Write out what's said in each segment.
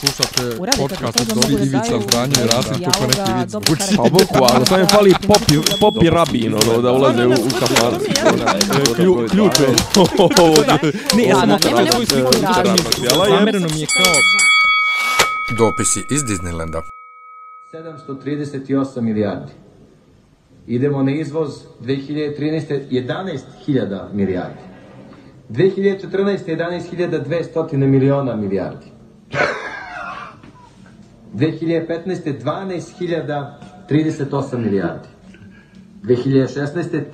Slušate podcast od Dobri Ivica Zdranje i Rasim kako neki vid zvuči. Pa boku, ali sam je fali popi, popi rabin, ono, da ulaze u, u kafan. Klju, ključ je. Ne, ja sam okrenula svoju sliku Zamereno mi je kao... Dopisi iz Disneylanda. 738 milijardi. Idemo na izvoz 2013. 11.000 milijardi. 2014. 11.200 miliona milijardi. 2015. 12.038 milijardi. 2016.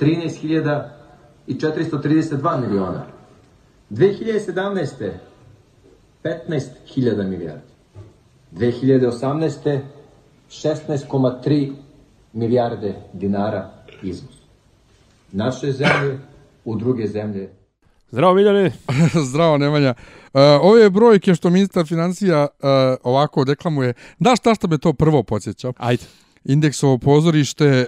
13.432 miliona. 2017. 15.000 milijardi. 2018. 16,3 milijarde dinara izvoz. Naše zemlje u druge zemlje Zdravo, Miljane. Zdravo, Nemanja. Uh, ove brojke što ministar financija uh, ovako deklamuje, da šta što me to prvo podsjeća? Ajde. Indeksovo pozorište,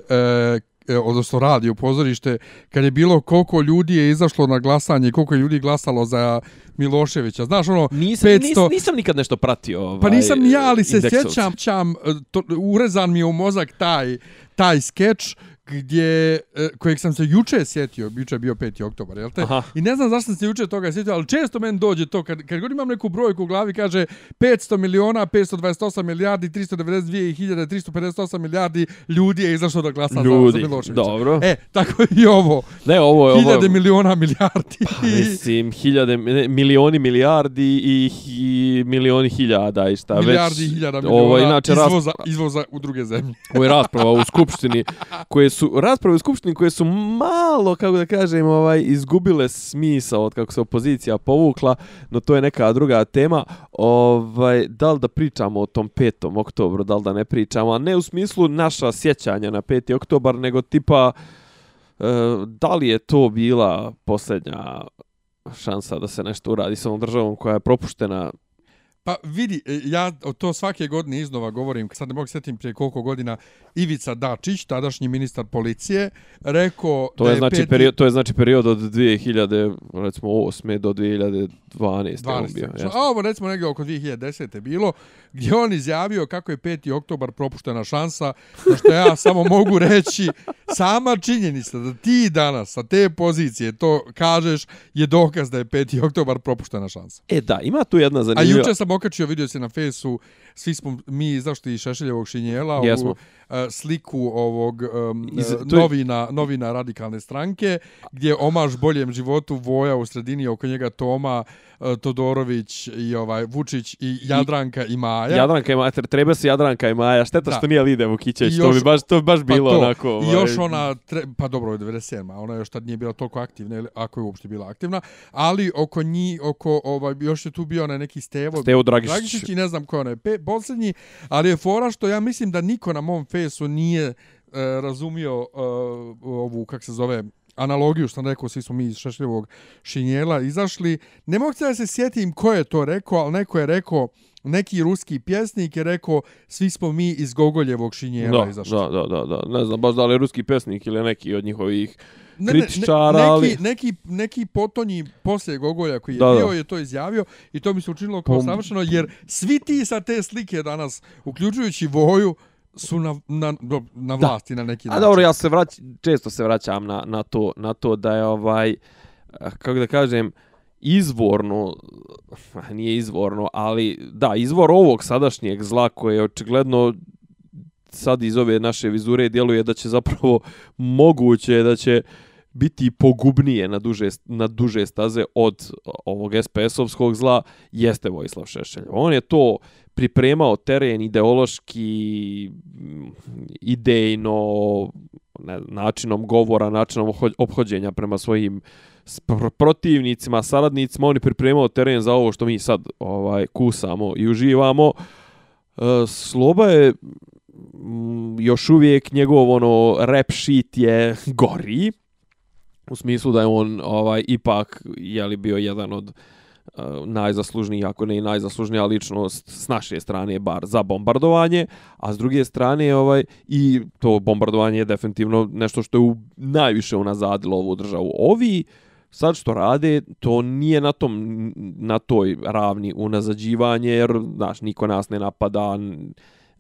uh, odnosno radio pozorište, kad je bilo koliko ljudi je izašlo na glasanje, koliko je ljudi glasalo za Miloševića. Znaš, ono, nisam, 500... Nis, nisam nikad nešto pratio. Ovaj, pa nisam ni ja, ali se sjećam, čam, to, urezan mi je u mozak taj, taj skeč gdje, e, kojeg sam se juče sjetio, juče je bio 5. oktobar, jel te? Aha. I ne znam zašto sam se juče toga sjetio, ali često meni dođe to, kad, kad god imam neku brojku u glavi, kaže 500 miliona, 528 milijardi, 392 hiljade, 358 milijardi ljudi je izašlo da glasa ljudi. za, Miloševića. Dobro. E, tako i ovo. Ne, ovo je... Hiljade ovo... miliona milijardi. Pa, mislim, hiljade, ne, milioni milijardi i, i milioni hiljada i šta milijardi već. hiljada miliona ovo, inače, izvoza, izvoza u druge zemlje. Ovo je rasprava u Skupštini koje su, rasprave u Skupštini koje su malo, kako da kažem, ovaj, izgubile smisao od kako se opozicija povukla, no to je neka druga tema. Ovaj, da li da pričamo o tom 5. oktobru, da li da ne pričamo, a ne u smislu naša sjećanja na 5. oktobar, nego tipa e, da li je to bila posljednja šansa da se nešto uradi sa ovom državom koja je propuštena Pa vidi, e, ja to svake godine iznova govorim, sad ne mogu sjetim prije koliko godina, Ivica Dačić, tadašnji ministar policije, rekao to da je, je znači peti... period, to je znači period od 2000, recimo 8. do 2012. 12. Bio, a ovo recimo negdje oko 2010. bilo, gdje on izjavio kako je 5. oktobar propuštena šansa, na što ja samo mogu reći, sama činjenica da ti danas sa te pozicije to kažeš je dokaz da je 5. oktobar propuštena šansa. E da, ima tu jedna A zanimljiva... juče sam okačio, vidio se na fesu, svi smo mi izašli iz Šešeljevog šinjela Jesmo. u uh, sliku ovog um, Iz- je- novina, novina radikalne stranke, gdje je omaž boljem životu Voja u sredini, oko njega Toma, uh, Todorović i ovaj Vučić i Jadranka i Maja. Jadranka i Maja, treba se Jadranka i Maja, šteta Da. što nije Lide Vukićević, I to bi baš, to bi baš bilo pa to. onako... ovaj, I još ona, tre, pa dobro, je 97. a Ona još tad nije bila toliko aktivna, ili ako je uopšte bila aktivna, ali oko njih, oko, ovaj, još je tu bio onaj neki Stevo, Stevo Dragišić. Dragišić i ne znam ko je onaj pe, posljednji, ali je fora što ja mislim da niko na mom fesu nije e, razumio e, ovu, kak se zove, analogiju što sam rekao, svi smo mi iz Šešljevog šinjela izašli. Ne mogu se da se sjetim ko je to rekao, ali neko je rekao, neki ruski pjesnik je rekao, svi smo mi iz Gogoljevog šinjela Da, izašli. da, da, da, da, ne znam baš da li je ruski pesnik ili neki od njihovih Ne, ne, kritičara, neki, ali... neki, neki potonji poslije Gogolja koji je Da, da. bio je to izjavio i to mi se učinilo kao Pom- savršeno jer svi ti sa te slike danas, uključujući Voju, su na, na, na vlasti na neki A način. dobro, ja se vrać, često se vraćam na, na, to, na to da je ovaj, eh, kako da kažem, izvorno, nije izvorno, ali da, izvor ovog sadašnjeg zla koje je očigledno sad iz ove naše vizure djeluje da će zapravo moguće da će biti pogubnije na duže, na duže staze od ovog SPS-ovskog zla, jeste Vojislav Šešelj. On je to pripremao teren ideološki, idejno, ne, načinom govora, načinom obhođenja prema svojim pr- protivnicima, saradnicima, on je pripremao teren za ovo što mi sad ovaj kusamo i uživamo. E, Sloba je Mm, još uvijek njegov ono rap shit je gori u smislu da je on ovaj ipak je li bio jedan od uh, najzaslužnijih, ako ne i najzaslužnija ličnost s naše strane bar za bombardovanje, a s druge strane ovaj i to bombardovanje je definitivno nešto što je u, najviše unazadilo ovu državu. Ovi sad što rade, to nije na tom na toj ravni unazađivanje, jer znaš, niko nas ne napada,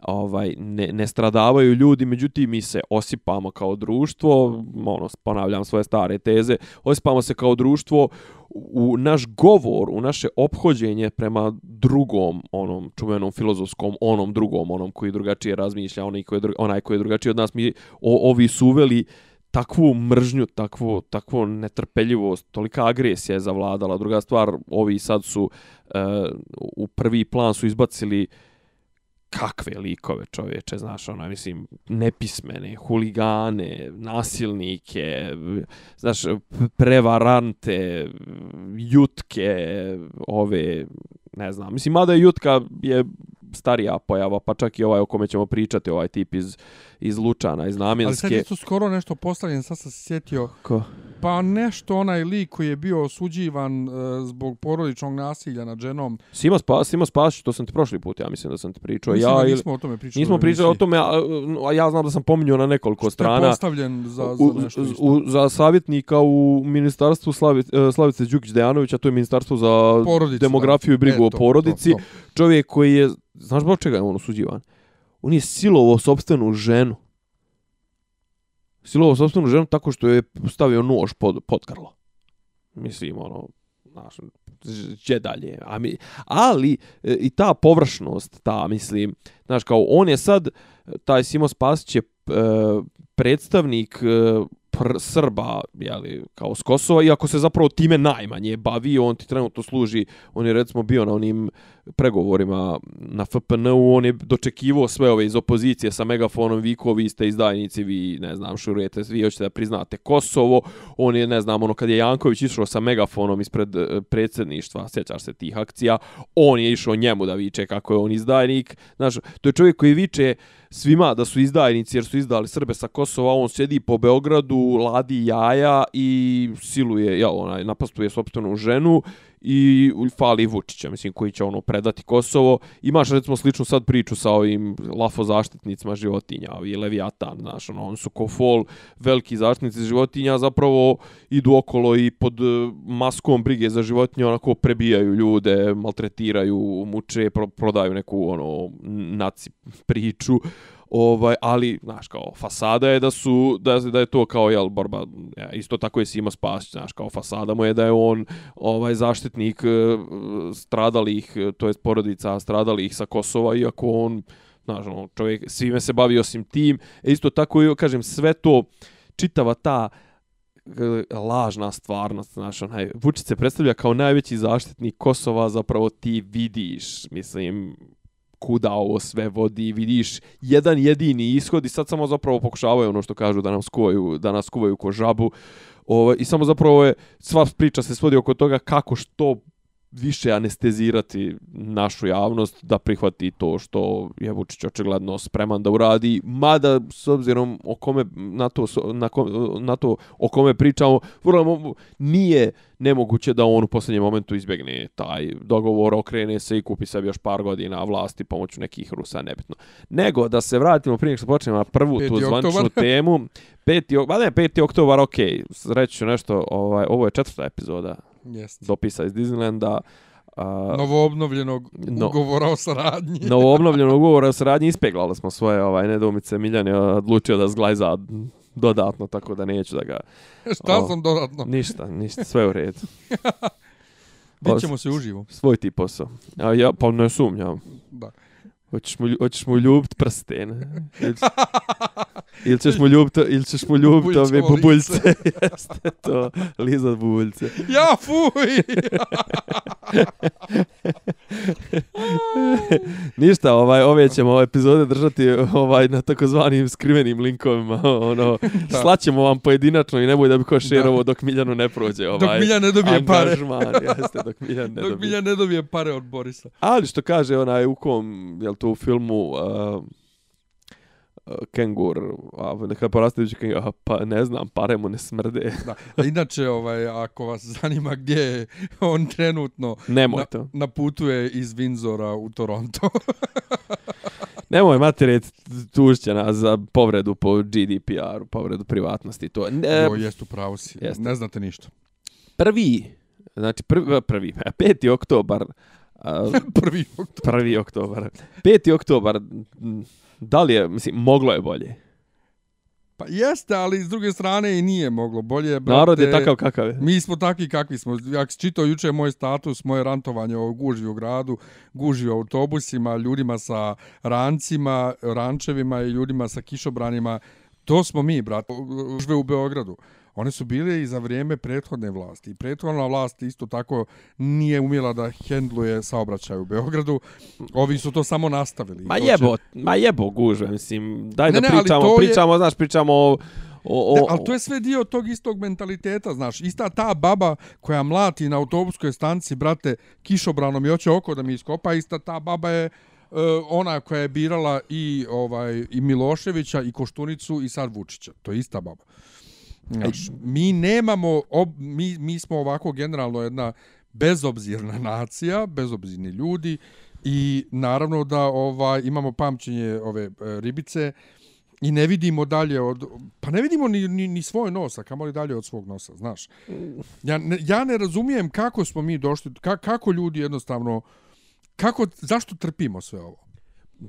ovaj ne, ne stradavaju ljudi, međutim mi se osipamo kao društvo, ono ponavljam svoje stare teze, osipamo se kao društvo u naš govor, u naše obhođenje prema drugom onom čuvenom filozofskom onom drugom onom koji drugačije razmišlja, onaj koji je, dru- onaj koji je drugačiji od nas, mi o, ovi su uveli takvu mržnju, takvu, takvu netrpeljivost, tolika agresija je zavladala. Druga stvar, ovi sad su uh, u prvi plan su izbacili kakve likove čovječe, znaš, ono, mislim, nepismene, huligane, nasilnike, znaš, prevarante, jutke, ove, ne znam, mislim, mada je jutka je starija pojava, pa čak i ovaj o kome ćemo pričati, ovaj tip iz, iz Lučana, iz Ali sad Namjenske. je skoro nešto postavljen, sad sam se sjetio. Ko? Pa nešto onaj lik koji je bio osuđivan e, zbog porodičnog nasilja nad ženom. Simo Spas, Simo Spasić, to sam ti prošli put, ja mislim da sam ti pričao. Mislim ja, da ili- nismo o tome pričali. nismo u pričali o tome, a, a ja znam da sam pominjao na nekoliko Što je strana. postavljen za, u, za nešto isto. u, za savjetnika u ministarstvu Slavi, e, Slavice Đukić-Dejanovića, to je ministarstvo za Porodicu, demografiju da. i brigu E, o to, porodici. to, to. Čovjek koji je, znaš zbog čega je on osuđivan? On je silovo sobstvenu ženu. Silovo sobstvenu ženu tako što je stavio nož pod, pod grlo. Mislim, ono, znaš, gdje dalje. A mi, ali e, i ta površnost, ta, mislim, znaš, kao on je sad, e, taj Simo Spasić je e, predstavnik e, pr Srba, jeli, kao s Kosova, iako se zapravo time najmanje bavi, on ti trenutno služi, on je recimo bio na onim pregovorima na FPN-u, on je dočekivao sve ove iz opozicije sa megafonom, vi ko vi ste izdajnici, vi, ne znam, šurujete, vi hoćete da priznate Kosovo, on je, ne znam, ono, kad je Janković išao sa megafonom ispred e, predsjedništva, sjećaš se tih akcija, on je išao njemu da viče kako je on izdajnik, znaš, to je čovjek koji viče svima da su izdajnici jer su izdali Srbe sa Kosova, on sjedi po Beogradu, ladi jaja i siluje, ja, onaj, napastuje sopstvenu ženu i fali Vučića, mislim, koji će ono predati Kosovo. Imaš recimo sličnu sad priču sa ovim lafo zaštitnicima životinja, ovi Leviatan, znaš, ono, on su ko fol veliki zaštitnici životinja, zapravo idu okolo i pod e, maskom brige za životinje onako prebijaju ljude, maltretiraju, muče, pro, prodaju neku ono naci priču. Ovaj, ali, znaš, kao, fasada je da su, da, da je to kao, jel, borba, ja, isto tako je Simo Spasić, znaš, kao, fasada mu je da je on, ovaj, zaštitnik e, stradalih, e, to jest porodica stradalih sa Kosova, iako on, znaš, ono, čovjek svime se bavi osim tim, e, isto tako, i, kažem, sve to, čitava ta e, lažna stvarnost, znaš, onaj, Vučić se predstavlja kao najveći zaštitnik Kosova, zapravo ti vidiš, mislim, kuda ovo sve vodi, vidiš jedan jedini ishod i sad samo zapravo pokušavaju ono što kažu da nam skuvaju, da nas skuvaju ko žabu. Ovo, I samo zapravo je, sva priča se svodi oko toga kako što više anestezirati našu javnost da prihvati to što je Vučić očigledno spreman da uradi, mada s obzirom o kome, na, to, na, ko, na to o kome pričamo, vrlo nije nemoguće da on u posljednjem momentu izbjegne taj dogovor, okrene se i kupi sebi još par godina vlasti pomoću nekih Rusa, nebitno. Nego da se vratimo prije što počnemo na prvu tu 5. zvaničnu oktobar. temu. 5. ok- ba ne, 5. oktobar, ok, reći ću nešto, ovaj, ovo je četvrta epizoda Jeste. dopisa iz Disneylanda. A, Novo obnovljenog No. ugovora o saradnji. novo obnovljenog ugovora o saradnji ispeglali smo svoje ovaj nedoumice Miljan je odlučio da zglajza dodatno tako da neću da ga Šta o. sam dodatno? ništa ništa sve u redu Vidjet ćemo se uživo. svoj ti posao a ja pa ne sumnjam Da. hoćeš mu hoćeš mu ljubit prsten ili, ćeš mu ljubit ili ćeš mu ljubit ove bubuljce jeste to lizat bubuljce Ja, fuj! Ništa, ovaj ove ćemo ove epizode držati ovaj na takozvanim skrivenim linkovima, ono Da. slaćemo vam pojedinačno i nemoj da bi ko šerovo dok Miljanu ne prođe ovaj. Dok Miljan ne dobije pare. jeste, dok Miljan ne Dok dobije. Miljan ne dobije pare od Borisa. Ali što kaže onaj u kom, jel to u filmu uh, Kengur, a neka poraste kengur, a, pa ne znam, pare mu ne smrde. Da. A inače, ovaj, ako vas zanima gdje je on trenutno na, to. na putu je iz Windsora u Toronto. Nemoj materet tužće nas za povredu po GDPR-u, povredu privatnosti. To. Ne, jo, jest u pravu si. jeste. Ne znate ništa. prvi, znači prvi, prvi 5. oktobar, a, Prvi oktobar. prvi oktobar, 5. oktobar, da li je, mislim, moglo je bolje. Pa jeste, ali s druge strane i nije moglo. Bolje, brate. Narod je takav kakav je. Mi smo takvi kakvi smo. Ja sam čitao juče moj status, moje rantovanje o gužvi u gradu, gužvi u autobusima, ljudima sa rancima, rančevima i ljudima sa kišobranima. To smo mi, brate, gužve u Beogradu. One su bile i za vrijeme prethodne vlasti. I prethodna vlast isto tako nije umjela da hendluje saobraćaj u Beogradu. Ovi su to samo nastavili. Ma to će- jebo, ma jebo gužve, mislim, daj Ne, da ne, pričamo, to je- pričamo, znaš, pričamo o... o, Ne, o, ali to je sve dio tog istog mentaliteta, znaš. Ista ta baba koja mlati na autobuskoj stanci, brate, kišobranom i hoće oko da mi iskopa, ista ta baba je uh, ona koja je birala i ovaj i Miloševića i Koštunicu i sad Vučića. To je ista baba. Znaš, e, mi nemamo, ob, mi, mi smo ovako generalno jedna bezobzirna nacija, bezobzirni ljudi i naravno da ovaj imamo pamćenje ove e, ribice i ne vidimo dalje od pa ne vidimo ni ni, ni svoj nos, a kamoli dalje od svog nosa, znaš. Ja ne, ja ne razumijem kako smo mi došli, ka, kako ljudi jednostavno kako zašto trpimo sve ovo?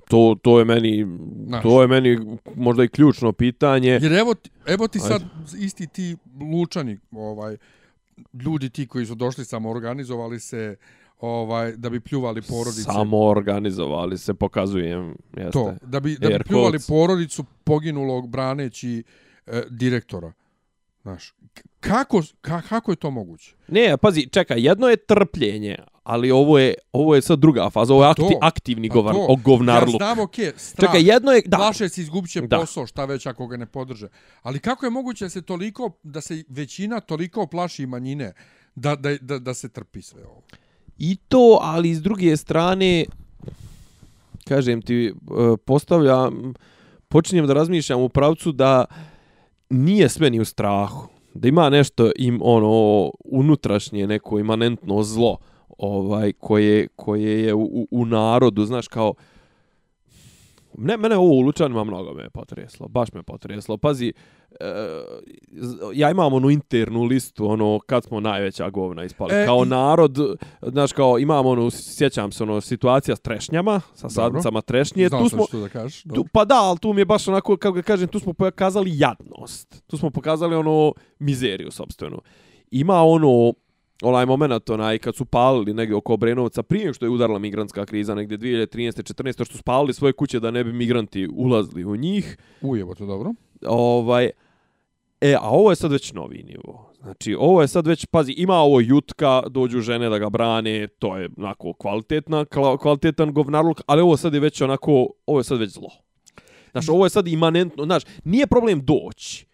To, to je meni, Znaš. to je meni možda i ključno pitanje. Jer evo, ti- evo ti Ajde. sad isti ti lučani, ovaj, ljudi ti koji su došli samo organizovali se ovaj da bi pljuvali porodice. Samo organizovali se, pokazujem. Jeste. to, da bi, da bi Air pljuvali porodicu poginulog braneći e, direktora. Znaš, kako, ka, kako je to moguće? Ne, pazi, čekaj, jedno je trpljenje, ali ovo je, ovo je sad druga faza, ovo je akti, to, aktivni Pa govar, to, o govnarluk. Ja znam, okej, strah. Čekaj, jedno je, da, Plaše se izgubit će Da. posao, šta već ako ga ne podrže. Ali kako je moguće da se toliko, da se većina toliko plaši manjine, da, da, da, da se trpi sve ovo? I to, ali s druge strane, kažem ti, e, postavljam, počinjem da razmišljam u pravcu da nije sve ni u strahu. Da ima nešto im ono unutrašnje neko imanentno zlo ovaj koje koje je u, u, u narodu, znaš kao Ne, mene ovo u Lučanima mnogo me je potreslo, baš me je potreslo. Pazi, e, ja imam onu internu listu, ono, kad smo najveća govna ispali. E, kao i- narod, znaš, kao imam onu, sjećam se, ono, situacija s trešnjama, sa sadnicama trešnje. Znao tu smo, što da kažeš. tu, dobro. pa da, ali tu mi je baš onako, kako ga kažem, tu smo pokazali jadnost. Tu smo pokazali ono mizeriju, sobstvenu. Ima ono, onaj moment, onaj, kad su palili negdje oko Obrenovca, prije što je udarila migrantska kriza, negdje 2013. 14. što su spalili svoje kuće da ne bi migranti ulazili u njih, Ujevo to dobro. ovaj, e, a ovo je sad već novi nivo. Znači, ovo je sad već, pazi, ima ovo jutka, dođu žene da ga brane, to je onako kvalitetna, kvalitetan govnarluk, ali ovo sad je već onako, ovo je sad već zlo. Znaš, ovo je sad imanentno, znaš, nije problem doći.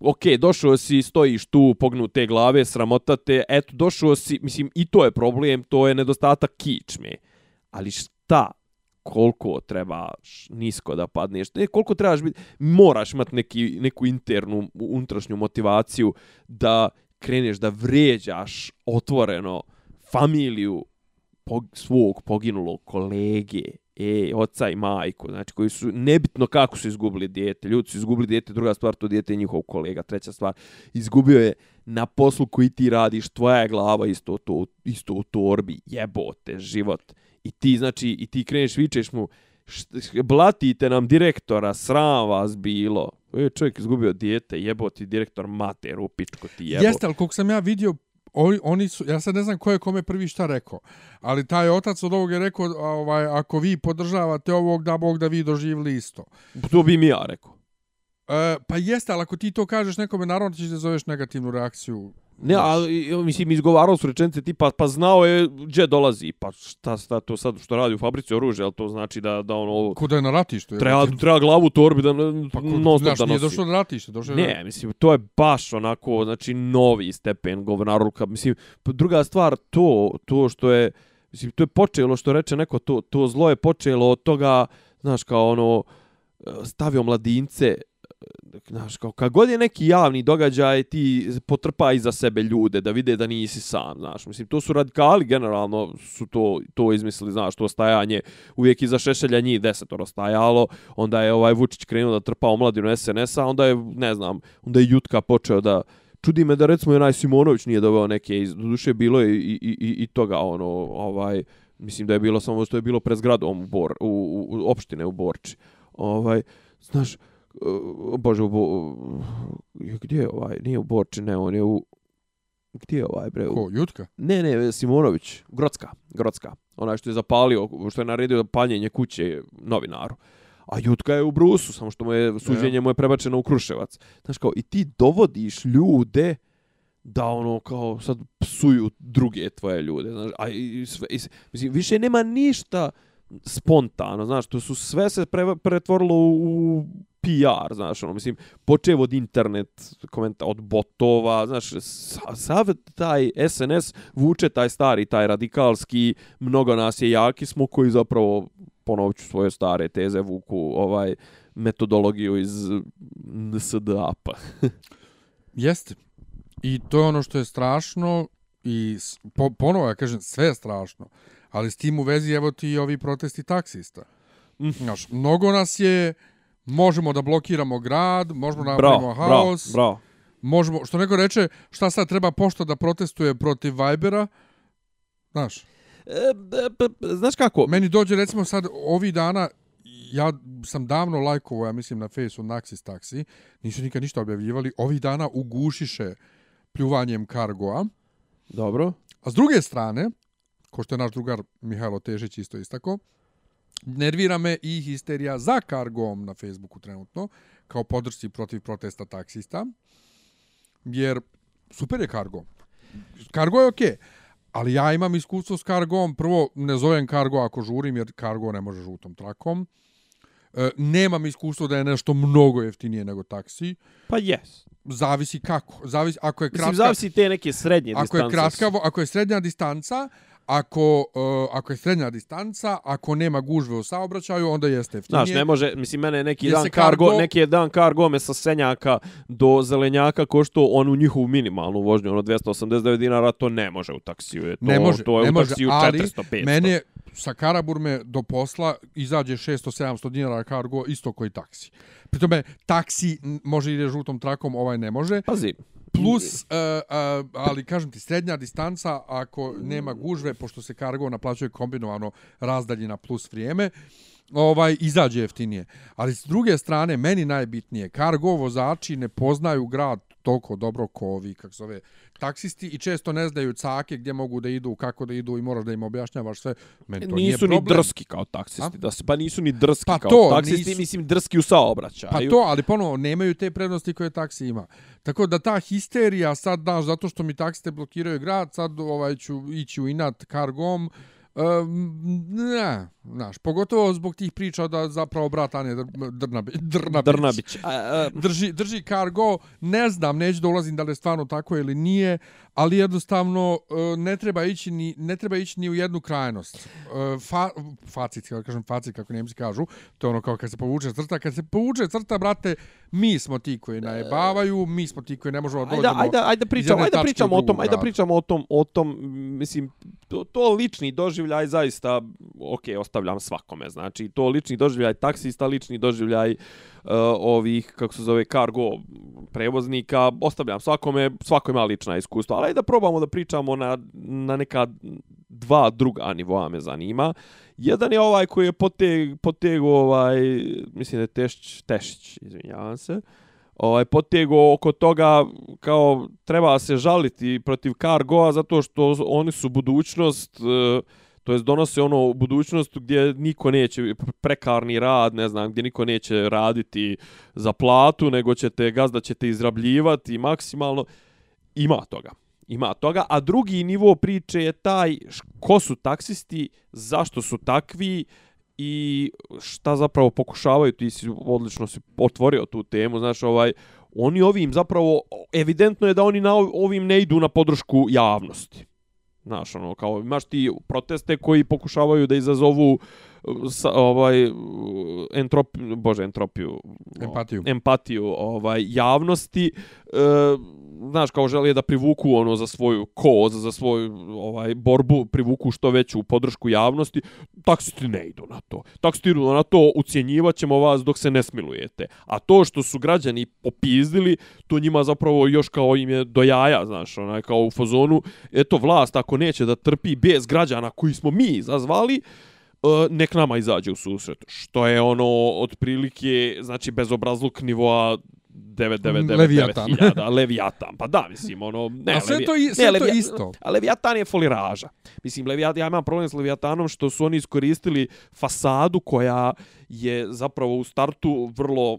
Ok, došao si, stojiš tu, pognute glave, sramotate, eto, došao si, mislim, i to je problem, to je nedostatak kičme. Ali šta, koliko trebaš nisko da padneš, ne, koliko trebaš biti, moraš imati neki, neku internu, unutrašnju motivaciju da kreneš da vređaš otvoreno familiju pog, svog poginulog kolege, e, oca i majku, znači koji su, nebitno kako su izgubili dijete, ljudi su izgubili dijete, druga stvar, to dijete je njihov kolega, treća stvar, izgubio je na poslu koji ti radiš, tvoja je glava isto, to, isto u torbi, jebote, život. I ti, znači, i ti kreneš, vičeš mu, blatite nam direktora, sram vas bilo. E, čovjek izgubio dijete, jebote, direktor mater, u pičku ti jebo. Jeste, ali koliko sam ja vidio, oni, oni su, ja sad ne znam ko je kome prvi šta rekao, ali taj otac od ovog je rekao, ovaj, ako vi podržavate ovog, da Bog da vi doživili isto. To bi mi ja rekao. E, pa jeste, ali ako ti to kažeš nekome, naravno ćeš da zoveš negativnu reakciju. Ne, ali mislim izgovarao su rečenice tipa pa znao je gdje dolazi. Pa šta, šta to sad što radi u fabrici oružja, al to znači da da ono Kuda je na ratištu? je, treba treba glavu torbi da pa, non kud, stop znaš, da nije nosi. došlo na ratište, došlo je Ne, mislim, to je baš onako, znači, novi stepen govnarluka. Mislim, druga stvar, to, to što je, mislim, to je počelo, što reče neko, to, to zlo je počelo od toga, znaš, kao ono, stavio mladince, E, znaš, kao kad god je neki javni događaj, ti potrpa iza sebe ljude da vide da nisi sam, znaš. Mislim, to su radikali, generalno su to, to izmislili, znaš, to stajanje, uvijek iza Šešelja njih desetoro stajalo, onda je ovaj Vučić krenuo da trpa omladinu SNS-a, onda je, ne znam, onda je Jutka počeo da čudi me da recimo onaj Simonović nije doveo neke iz duše bilo je i, i, i, i toga ono ovaj mislim da je bilo samo što je bilo pred zgradom u, Bor, u, u, u opštine u Borči. Ovaj znaš bože u Bo, gdje je ovaj nije u Borči ne on je u gdje je ovaj bre? Ko, Jutka? Ne, ne, Simonović, Grocka, Grocka. Onaj što je zapalio, što je naredio paljenje kuće novinaru. A Jutka je u Brusu, samo što mu je suđenje mu je prebačeno u Kruševac. Znaš kao, i ti dovodiš ljude da ono kao sad psuju druge tvoje ljude, znaš, a i sve, i, mislim, više nema ništa spontano, znaš, to su sve se pre, pretvorilo u, u PR, znaš, ono, mislim, počevo od internet, komenta, od botova, znaš, sav taj SNS vuče taj stari, taj radikalski, mnogo nas je jaki smo, koji zapravo, ponovit svoje stare teze, vuku ovaj metodologiju iz NSDAP-a. Jeste. I to je ono što je strašno i po, ponovo ja kažem, sve je strašno. Ali s tim u vezi, evo ti i ovi protesti taksista. Mm. Znaš, mnogo nas je, možemo da blokiramo grad, možemo da napravimo haos. Bravo, bravo. Možemo, što neko reče, šta sad treba pošto da protestuje protiv Vibera? Znaš. E, znaš kako? Meni dođe recimo sad ovih dana, ja sam davno lajkovo, ja mislim na Facebooku Naxis Taxi, nisu nikad ništa objavljivali, ovih dana ugušiše pljuvanjem kargoa. Dobro. A s druge strane, ko što je naš drugar Mihajlo Težić isto istako, nervira me i histerija za kargom na Facebooku trenutno, kao podršci protiv protesta taksista, jer super je kargo. Kargo je okej, okay, ali ja imam iskustvo s kargom. Prvo, ne zovem kargo ako žurim, jer kargo ne može žutom trakom. E, nemam iskustvo da je nešto mnogo jeftinije nego taksi. Pa jes. Zavisi kako. Zavisi, ako je kratka, Mislim, zavisi te neke srednje ako distance. Je kratka, ako je srednja distanca, ako, uh, ako je srednja distanca, ako nema gužve u saobraćaju, onda jeste jeftinije. Znaš, ne može, mislim, mene neki dan kargo, kargo, neki je dan kargo me sa Senjaka do Zelenjaka ko što on u njihovu minimalnu vožnju, ono 289 dinara, to ne može u taksiju. Je to, ne može, to je ne u može, taksiju ali 400-500. Mene sa Karaburme do posla izađe 600-700 dinara kargo isto koji taksi. Pritome, taksi može ide žutom trakom, ovaj ne može. Pazi, Plus, uh, uh, ali kažem ti, srednja distanca, ako nema gužve, pošto se kargo naplaćuje kombinovano razdaljina plus vrijeme, ovaj izađe jeftinije. Ali s druge strane, meni najbitnije, kargo vozači ne poznaju grad toliko dobro ko ovi, kako zove, taksisti i često ne znaju cake gdje mogu da idu, kako da idu i moraš da im objašnjavaš sve. Meni to nisu nije problem. ni drski kao taksisti, da se pa nisu ni drski pa kao to, taksisti, nisu... mislim drski u saobraćaju. Pa to, ali ponovo nemaju te prednosti koje taksi ima. Tako da ta histerija sad daš zato što mi taksiste blokiraju grad, sad ovaj ću ići u inat kargom, Um, ne, znaš, pogotovo zbog tih priča da zapravo brat Anje Drnabić, Drnabić, Drnabić. A, a, drži, drži cargo, ne znam, neću da ulazim da li je stvarno tako ili nije, ali jednostavno e, ne treba ići ni, ne treba ići ni u jednu krajnost. E, fa, facit, kako kažem facit, kako njemci kažu, to je ono kao kad se povuče crta, kad se povuče crta, brate, mi smo ti koji najebavaju, mi smo ti koji ne možemo dođemo. Ajde, ajde, ajde pričamo, ajde pričamo o tom, ajde pričamo o tom, o tom, mislim, to, to lični doživljaj zaista, ok, ostavljam svakome, znači, to lični doživljaj taksista, lični doživljaj uh, ovih, kako se zove, cargo prevoznika, ostavljam svakome, svako ima lična iskustva, ali da probamo da pričamo na, na neka dva druga nivoa me zanima. Jedan je ovaj koji je poteg, potegu, ovaj, mislim da je Tešić, Tešić, izvinjavam se, ovaj, potego oko toga kao treba se žaliti protiv Cargoa zato što oni su budućnost, uh, to jest donose ono budućnost gdje niko neće prekarni rad, ne znam, gdje niko neće raditi za platu, nego ćete gazda ćete izrabljivati maksimalno. Ima toga. Ima toga, a drugi nivo priče je taj ko su taksisti, zašto su takvi i šta zapravo pokušavaju, ti si odlično si otvorio tu temu, znaš, ovaj, oni ovim zapravo, evidentno je da oni na ovim ne idu na podršku javnosti. Znaš, ono, kao imaš ti proteste koji pokušavaju da izazovu sa, ovaj entropiju, bože entropiju, Empatiju. empatiju ovaj javnosti e, znaš kao žele da privuku ono za svoju koz, za svoju ovaj borbu, privuku što veću podršku javnosti, taksisti ne idu na to. Taksisti idu na to, ucjenjivaćemo vas dok se ne smilujete. A to što su građani popizdili, to njima zapravo još kao im je do jaja, znaš, onaj kao u fazonu, eto vlast ako neće da trpi bez građana koji smo mi zazvali, nek nama izađe u susret. Što je ono otprilike, znači bezobrazluk nivoa 999 Leviatan. Leviatan. Pa da, mislim, ono... Ne, A sve Levi- to i- ne, sve to Levija- isto. A Leviatan je foliraža. Mislim, Leviatan, ja imam problem s Leviatanom što su oni iskoristili fasadu koja je zapravo u startu vrlo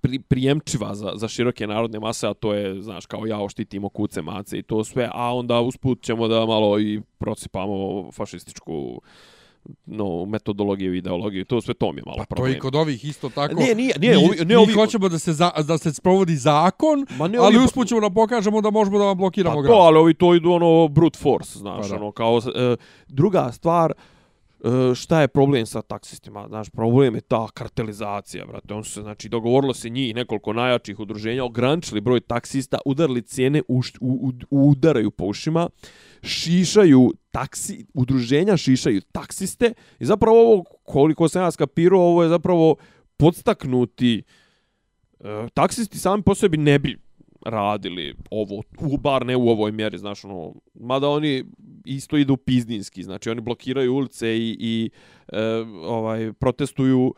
pri, prijemčiva za, za široke narodne mase, a to je, znaš, kao ja oštitimo kuce, mace i to sve, a onda usput ćemo da malo i procipamo fašističku no, metodologiju i ideologiju, to sve to mi je malo Pa to problem. i kod ovih isto tako. Ne, nije, nije, mi, ovi- ne mi ovi- hoćemo da se, za, da se sprovodi zakon, Ma ne, ali ovi- usput ćemo da pokažemo da možemo da vam blokiramo Pa grad. to, ali ovi to idu ono brute force, znaš, Pa da. ono kao e, druga stvar e, E, šta je problem sa taksistima? Znaš, problem je ta kartelizacija, brate. On su se, znači, dogovorilo se njih nekoliko najjačih udruženja, ograničili broj taksista, udarili cijene, uš, u, u, udaraju po ušima, šišaju taksi, udruženja šišaju taksiste i zapravo ovo, koliko sam ja skapirao, ovo je zapravo podstaknuti e, taksisti sami po sebi ne bi radili ovo, u, bar ne u ovoj mjeri, znaš, ono, mada oni isto idu pizdinski, znači oni blokiraju ulice i, i e, ovaj, protestuju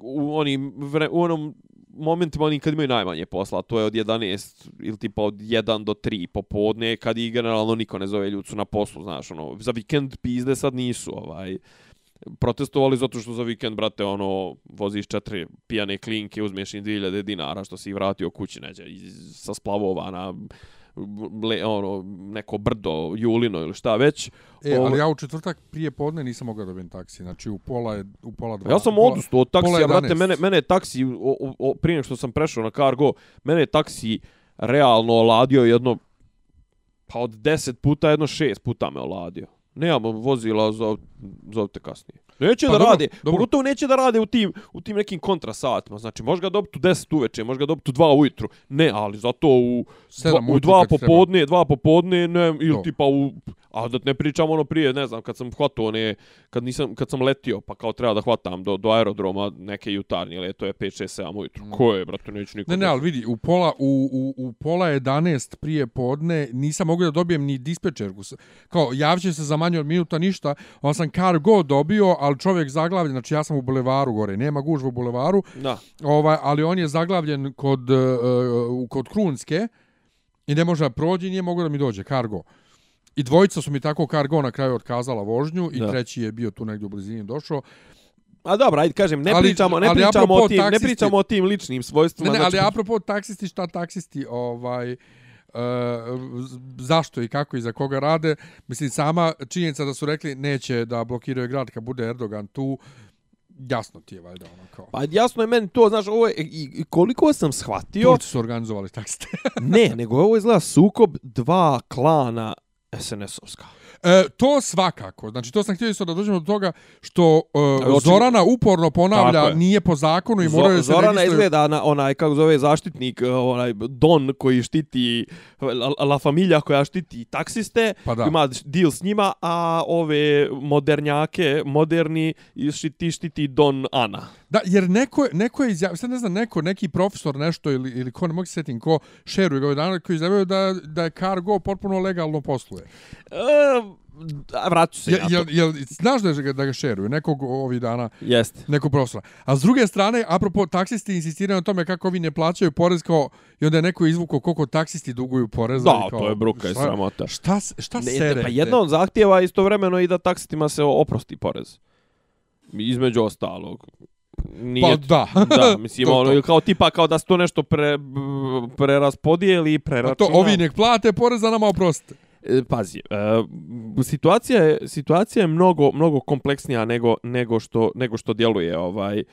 u onim, vre, u onom momentima oni kad imaju najmanje posla, to je od 11 ili tipa od 1 do 3 popodne, kad i generalno niko ne zove ljucu na poslu, znaš, ono, za vikend pizde sad nisu, ovaj, protestovali zato što za vikend, brate, ono, voziš četiri pijane klinke, uzmeš im 2000 dinara što si ih vratio kući, neđe, sa splavova na le, ono, neko brdo, julino ili šta već. E, ali ja u četvrtak prije podne nisam mogao dobijem taksi. Znači u pola je u pola dva. Ja sam odustao od taksija, brate, 11. mene, mene je taksi, o, o, o, prije što sam prešao na Cargo, mene je taksi realno oladio jedno, pa od 10 puta, jedno 6 puta me oladio. Nemamo vozila, zov, zovite kasnije. Neće Pa da dobro, rade, dobro. pogotovo neće da rade u tim, u tim nekim kontrasatima. Znači, može ga dobiti u 10 uveče, može ga dobiti u 2 ujutru. Ne, ali zato u, Sedam dva, u ujutru 2 kad ti treba. popodne, 2 popodne, ne, ili To. tipa u... A da ne pričam ono prije, ne znam, kad sam hvatao one, kad, nisam, kad sam letio, pa kao treba da hvatam do, do aerodroma neke jutarnje letove, 5, 6, 7 ujutru. Ko je, brate, neću niko. Ne, ne, ali vidi, u pola, u, u, u pola 11 prije podne nisam mogao da dobijem ni dispečerku. S- Kao, javće se za manje od minuta ništa, on sam cargo dobio, ali čovjek zaglavljen, znači ja sam u bulevaru gore, nema gužve u bulevaru, Da. ovaj, ali on je zaglavljen kod, uh, kod Krunske i ne može da prođe nije mogao da mi dođe, cargo. I dvojica su mi tako cargo na kraju otkazala vožnju i Da. treći je bio tu negdje u blizini došao. A dobro, ajde kažem, ne Ali- pričamo, ne ali pričamo o tim, ne taksisti- pričamo o tim ličnim svojstvima. Ne, ne, ali znači, apropo taksisti, šta taksisti, ovaj, Uh, zašto i kako i za koga rade. Mislim, sama činjenica da su rekli neće da blokiraju grad kad bude Erdogan tu, jasno ti je valjda ono kao. Pa jasno je meni to, znaš, ovo je, i, i koliko sam shvatio, Turci su organizovali taksiste. ne, nego ovo izgleda sukob dva klana SNS-ovska. E, to svakako. Znači, to sam htio isto da dođemo do toga što uh, očigledno- Zorana uporno ponavlja je. nije po zakonu i moraju da se Zorana registruju. izgleda na onaj, kako zove, zaštitnik, onaj Don koji štiti, La, la Familia koja štiti taksiste, Pa da. ima deal s njima, a ove modernjake, moderni, štiti, štiti Don Ana. Da, jer neko, je- neko je izjavio, sad ne znam, neko, neki profesor nešto ili, ili ko, ne mogu se setim, ko šeruje ga ovaj dana, koji izjavio da, da je Cargo potpuno legalno posluje. E, a vraću se Jel, na to. jel, jel, znaš da, ga, da ga šeruje, nekog ovih dana, Jeste. nekog profesora. A s druge strane, apropo, taksisti insistiraju na tome kako ovi ne plaćaju porez, kao, i onda je neko izvukao koliko taksisti duguju poreza. Da, kao, to je bruka i sramota. Šta, šta Ne, serete? pa jedna od zahtjeva je istovremeno i da taksitima se oprosti porez. Između ostalog. Nije, Pa da. da, mislim, To, ono, to. ili kao tipa kao da se to nešto pre, preraspodijeli preračuna. to ovi nek plate porez, a nama oprostite. E, Pazi, e, situacija je, situacija je mnogo, mnogo kompleksnija nego, nego, što, nego što djeluje. Ovaj, e,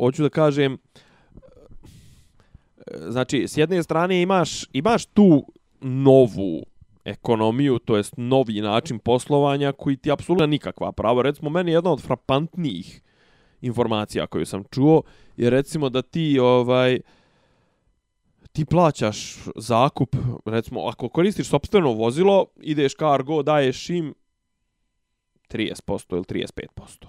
hoću da kažem, znači, s jedne strane imaš, imaš tu novu ekonomiju, to jest novi način poslovanja koji ti apsolutno nikakva prava. Recimo, meni je jedna od frapantnijih informacija koju sam čuo je recimo da ti ovaj ti plaćaš zakup, recimo, ako koristiš sopstveno vozilo, ideš cargo, daješ im 30% ili 35%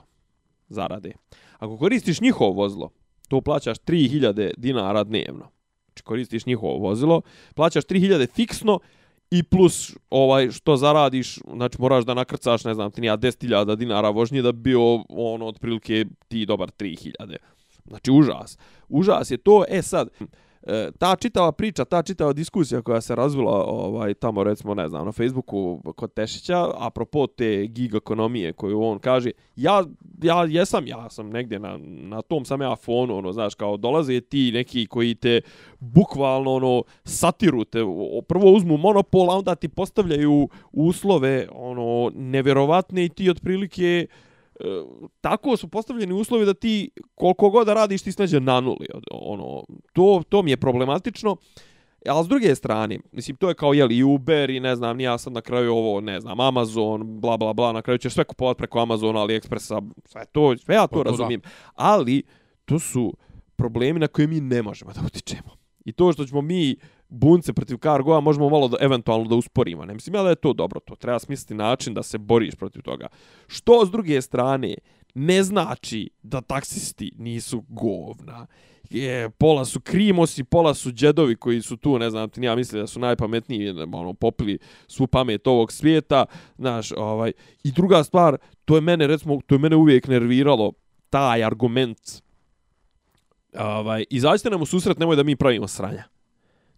zarade. Ako koristiš njihovo vozilo, to plaćaš 3000 dinara dnevno. Znači koristiš njihovo vozilo, plaćaš 3000 fiksno i plus ovaj što zaradiš, znači moraš da nakrcaš, ne znam, ti nija 10.000 dinara vožnje da bi bio ono otprilike ti dobar 3.000. Znači užas. Užas je to, e sad, E, ta čitava priča, ta čitava diskusija koja se razvila ovaj tamo recimo ne znam na Facebooku kod Tešića apropo te gig ekonomije koju on kaže ja ja jesam ja sam negdje na, na tom sam ja fonu ono znaš kao dolaze ti neki koji te bukvalno ono satirute prvo uzmu monopol a onda ti postavljaju uslove ono nevjerovatne i ti otprilike tako su postavljeni uslovi da ti koliko god da radiš ti snađe na nuli. Ono, to, to mi je problematično. Ali s druge strane, mislim, to je kao jeli, Uber i ne znam, ja sam na kraju ovo, ne znam, Amazon, bla, bla, bla, na kraju ćeš sve kupovati preko Amazona, AliExpressa, sve to, sve ja to, pa to razumijem. Da. Ali, to su problemi na koje mi ne možemo da utičemo. I to što ćemo mi bunce protiv Cargoa možemo malo da, eventualno da usporimo. Ne mislim ja da je to dobro, to treba smisliti način da se boriš protiv toga. Što s druge strane ne znači da taksisti nisu govna. Je, pola su krimosi, pola su džedovi koji su tu, ne znam, ti nija mislim da su najpametniji, ono, popili svu pamet ovog svijeta, znaš, ovaj. I druga stvar, to je mene, recimo, to je mene uvijek nerviralo, taj argument, ovaj, izađite nam u susret, nemoj da mi pravimo sranja.